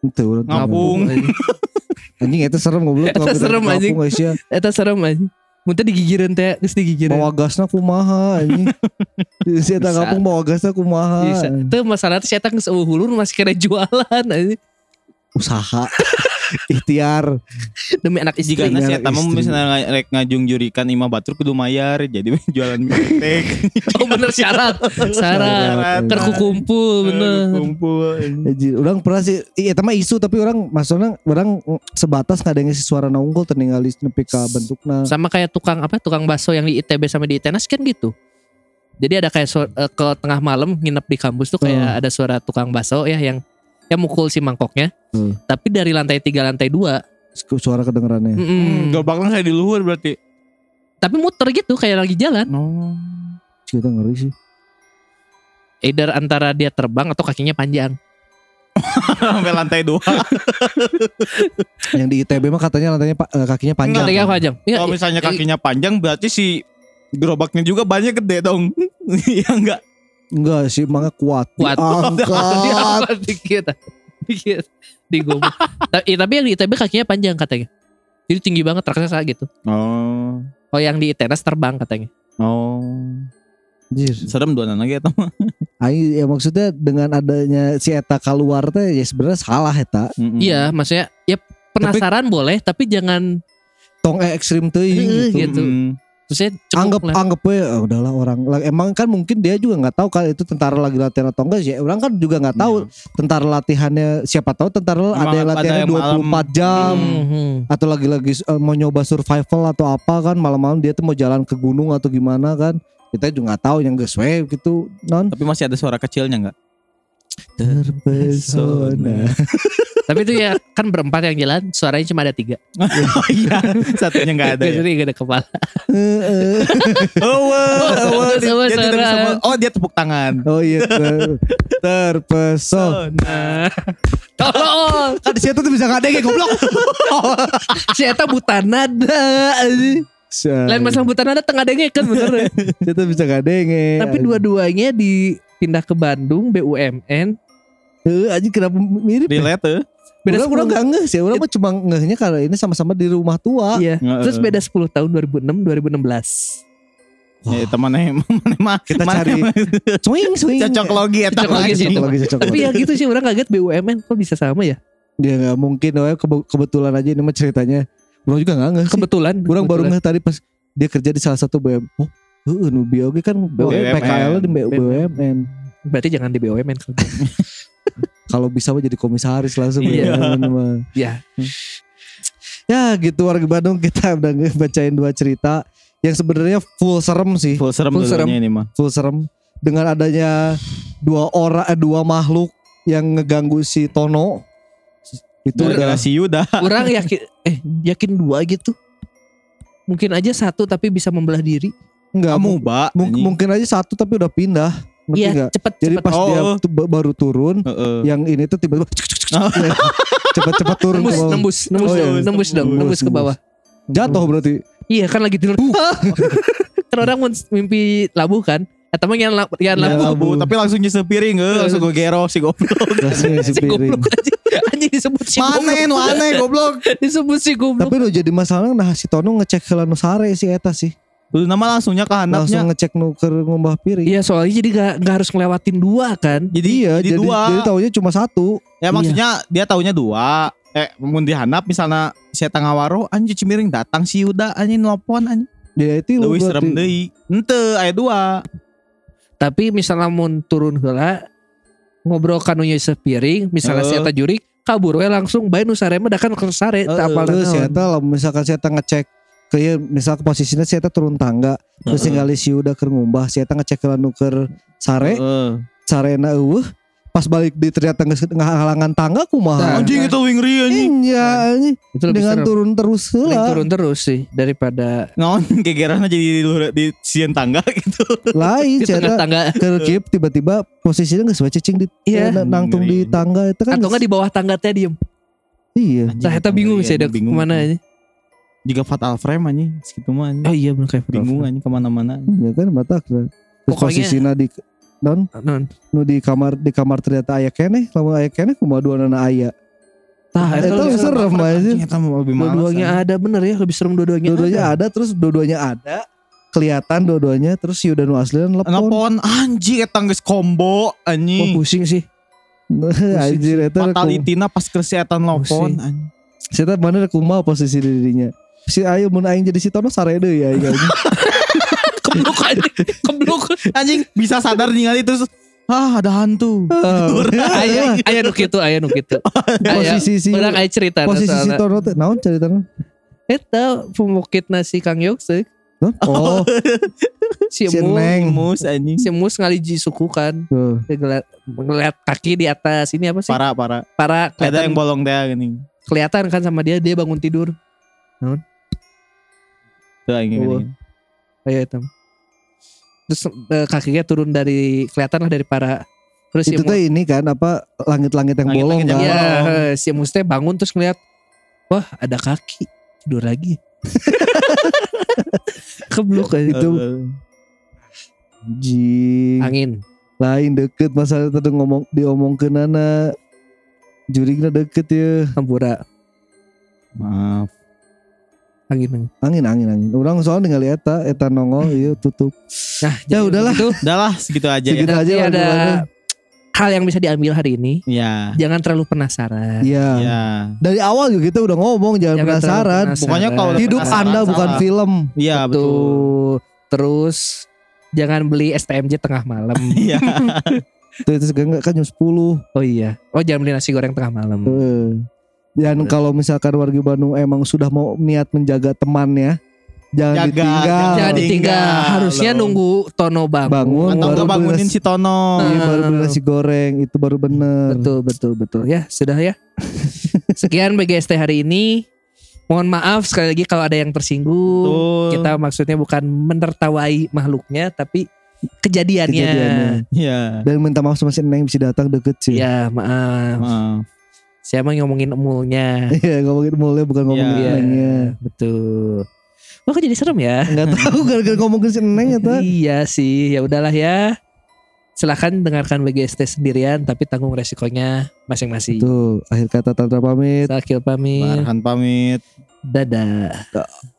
Itu teu Ngapung. Anjing eta serem goblok. Eta tukang serem, anjing. Eta serem aja. Muntah digigireun teh, geus digigireun. Bawa gasna kumaha anjing. Si eta kampung bawa gasna kumaha. Teu masalah teh saya geus eueuh hulur masih kena jualan aja. Usaha. Ikhtiar. Demi anak istri. Eta mah istri. misalnya rek ngajung jurikan imah batur kudu mayar jadi jualan mitek. Oh bener syarat. Syarat. Syarat. Kerku kumpul bener. Kumpul. Anjir, orang pernah sih iya eta mah isu tapi orang maksudnya orang sebatas ngadenge si suara unggul terningali nepi ka bentukna. Sama kayak tukang apa? Tukang bakso yang di ITB sama di ITENAS kan gitu. Jadi ada kayak su- eh, ke tengah malam nginep di kampus tuh kayak ada suara tukang bakso ya yang yang mukul si mangkoknya. Hmm. Tapi dari lantai tiga lantai dua. Suara kedengerannya. mm-mm. Hmm, gobaknya kayak di luhur berarti. Tapi muter gitu kayak lagi jalan. No. Kita ngeri sih. Either antara dia terbang atau kakinya panjang. Sampai lantai dua. Yang di ITB mah katanya lantainya pa- eh, kakinya panjang. Kakinya panjang. Iya, Kalau iya, misalnya iya. kakinya panjang berarti si gerobaknya juga banyak gede dong. Iya enggak? Enggak sih, mangga kuat. Kuat. Diangkat. Diangkat dikit. Dikit. Digomol. tapi, tapi yang di ITB kakinya panjang katanya. Jadi tinggi banget raksasa gitu. Oh. Oh yang di ITENAS terbang katanya. Oh. Anjir. Serem dua anak gitu mah. Aing ya maksudnya dengan adanya si eta keluar teh ya sebenarnya salah eta. Mm-mm. Iya maksudnya ya penasaran boleh tapi jangan Tong eh, ekstrim teuing Eh, gitu. gitu. Mm-mm. Maksudnya anggap lah. anggap we oh, udahlah orang. Emang kan mungkin dia juga nggak tahu kan itu tentara lagi latihan atau enggak sih. Orang kan juga nggak tahu tentara latihannya siapa tahu tentara Emang ada yang ada latihannya yang 24 jam. Mhm. atau lagi-lagi eh, mau nyoba survival atau apa kan malam-malam dia tuh mau jalan ke gunung atau gimana kan. Kita juga nggak tahu yang we gitu non. Tapi masih ada suara kecilnya enggak? Terpesona Tapi itu ya kan berempat yang jalan suaranya cuma ada tiga. Oh iya, satunya enggak ada. ya. Jadi gak ada kepala. Heeh. Oh, wah, Oh, dia, tidak bisa oh dia tepuk tangan. oh iya ter- terpesona. Tolong. kan di situ tuh bisa ngadeng ya goblok Si Eta buta nada. Lain masalah buta nada tengah denge kan bener. Kita bisa ngadeng ya Tapi dua-duanya dipindah ke Bandung BUMN. Heeh, anjing kenapa mirip ya? Relate tuh. Beda Beda orang 10 gak ngeh sih, orang mah cuma ngehnya karena ini sama-sama di rumah tua. Iya. Terus beda 10 tahun 2006 2016. Ya, teman mana mah Kita mana cari swing swing. cocok logi eta Cocok logi. Cocok lagi, cocok Tapi ya gitu sih orang kaget BUMN kok bisa sama ya. Dia nggak mungkin, oh, kebe- kebetulan aja ini mah ceritanya. Orang juga nggak ngeh. sih. Kebetulan. Orang baru ngeh tadi pas dia kerja di salah satu BUMN. Oh, heeh, nu kan BUMN. PKL di BUMN. Berarti jangan di BUMN kalau bisa mah jadi komisaris langsung Iya. BUMN mah. Ya. Ya gitu warga Bandung kita udah bacain dua cerita yang sebenarnya full serem sih. Full serem Full serem. dulunya ini mah. full serem dengan adanya dua orang eh, dua makhluk yang ngeganggu si Tono itu udah si Yuda. Orang yakin eh yakin dua gitu. Mungkin aja satu tapi bisa membelah diri. enggak Kamu, mu- Mbak. mung- mungkin aja satu tapi udah pindah ngerti Iya, nggak? cepet jadi cepet. pas dia Oh. tuh ba- baru turun Heeh. yang ini tuh tiba-tiba Oh. cepet-cepet turun nembus, ke bawah. nembus, nembus, Oh, iya. dong, nembus dong, Nembus, nembus ke bawah. jatuh berarti Iya kan lagi tidur. kan orang mimpi labuh kan. Atau mah yang, la- yang Iya, labuh. Labu, tapi langsung nyesel piring eh, langsung gue gero si goblok. langsung Si piring goblok aja. Anjing disebut si Mana nu goblok. aneh goblok. Disebut si goblok. tapi lo jadi masalah nah si Tono ngecek ke lanu sare si Eta sih Lu nama langsungnya ke langsung handapnya. ngecek nu ke ngombah piring Iya soalnya jadi gak, gak harus ngelewatin dua kan. Jadi iya jadi, jadi, dua. jadi taunya cuma satu ya maksudnya dia taunya dua. Eh, mun di handap misalnya si eta ngawaro anjing cimiring datang si Yuda anjing nelpon anjing. ya itu berarti. serem deui. Henteu aya dua. Tapi misalnya mau turun heula ngobrol kanunya sepiring, misalnya si Heeh. eta jurik kabur we langsung bae nu sare mah da kan ke sare teu apal lah misalkan si Eta ngecek kayak misal posisinya si Eta turun tangga terus Heeh. tinggal si udah keur ngumbah si Eta ngecek ke lanu keur sare Heeh. sarena eueuh pas balik di ternyata nggak halangan tangga kumaha. Nah, Anjing itu wingri anjing. Iya anjing. Itu lebih dengan serem. turun terus lah. turun terus sih daripada Ngaon kegeran aja di luar di sian tangga gitu. Lain di tengah cerita tangga kerkip tiba-tiba posisinya nggak sesuai cacing di Iya. eh, nangtung di tangga itu kan. atau nggak di bawah tangga teh diem. Iya. Nah, eta bingung sih ada Bingung. ke mana aja. Juga fatal frame anjing segitu mah anjing. Oh iya benar kayak Bingung anjing ke mana-mana. Ya kan mata Terus Pokoknya- posisinya di non Non. nu di kamar di kamar ternyata aya keneh lamun aya keneh kumaha dua nana aya Tah, eta lebih serem aja. Dua-duanya ada bener ya, lebih serem dua-duanya. dua-duanya ada terus dua-duanya ada kelihatan dua-duanya terus si udah nu aslian telepon Nelpon anjing eta geus combo Oh, anjing. pusing sih. anjir eta Fatalitina pas kesehatan nelpon anjing. Sita mana kumaha posisi dirinya si ayo mun aing jadi si Tono sare deui ya aing anjing. Kebluk. Kebluk. Anjing bisa sadar ningali terus ah ada hantu. Ah, Aya aya nu kitu, aya nu kitu. Aya posisi si Orang aya cerita posisi si Tono teh naon ceritanya Eta pemukitna si Kang Yoksek Hah? oh Si Si Mus Neng. Mus anjing. Si Mus ngaliji suku kan. Dia ngeliat, ngeliat kaki di atas Ini apa sih Para para. Para Ada yang bolong teh gini. kelihatan kan sama dia Dia bangun tidur Tuh anjing. Oh. Kayak itu Terus eh, kakinya turun dari Kelihatan lah dari para Terus itu teh ini kan apa langit-langit yang bolong Langit-langit yang kan bolong. Ya si Mus teh bangun terus ngeliat Wah ada kaki Tidur lagi Kebluk aja Itu Anjing. Angin lain deket masalah tadi ngomong diomong ke nana jurigna deket ya Hampura Maaf. Angin angin angin angin orang soalnya ningali eta eta nongol iya tutup Nah Ya jadi udahlah. begitu. Udah lah segitu aja ya. Segitu. Aja ada hal yang bisa diambil hari ini. Ya. Jangan terlalu penasaran. iya Ya. dari awal juga kita udah ngomong jangan, Jangan terlalu penasaran Pokoknya kalau hidup penasaran, anda bukan salah. film Iya betul. Tuh. Terus jangan beli STMJ tengah malam. Iya. itu itu enggak kan jam 10 oh iya. Oh jangan beli nasi goreng tengah malam. Heeh. Dan kalau misalkan warga Bandung emang sudah mau niat menjaga temannya jangan Jaga, ditinggal Jangan Tinggal ditinggal. Harusnya loh. nunggu Tono bangun. Bangun. Atau baru bangunin beli nasi- si Tono. Iya, Nah. baru beli nasi goreng itu baru bener Betul betul betul. Ya sudah ya. Sekian BGST hari ini. Mohon maaf sekali lagi kalau ada yang tersinggung. Betul. Kita maksudnya bukan menertawai makhluknya, tapi kejadiannya. Kejadiannya. Iya. dan minta maaf sama si Neng bisa datang deket sih Ya maaf. Maaf. Siapa yang ngomongin emulnya? Iya ngomongin mulai bukan ngomongin Iya. Nengnya Betul. Wah kok jadi serem ya? Nggak tahu gara-gara ngomongin si Neng ya ta. Iya sih, ya udahlah ya. Silahkan dengarkan BGST sendirian tapi tanggung resikonya masing-masing. Tuh akhir kata Tantra pamit Sakil pamit. Barhan pamit. Dadah. PGSD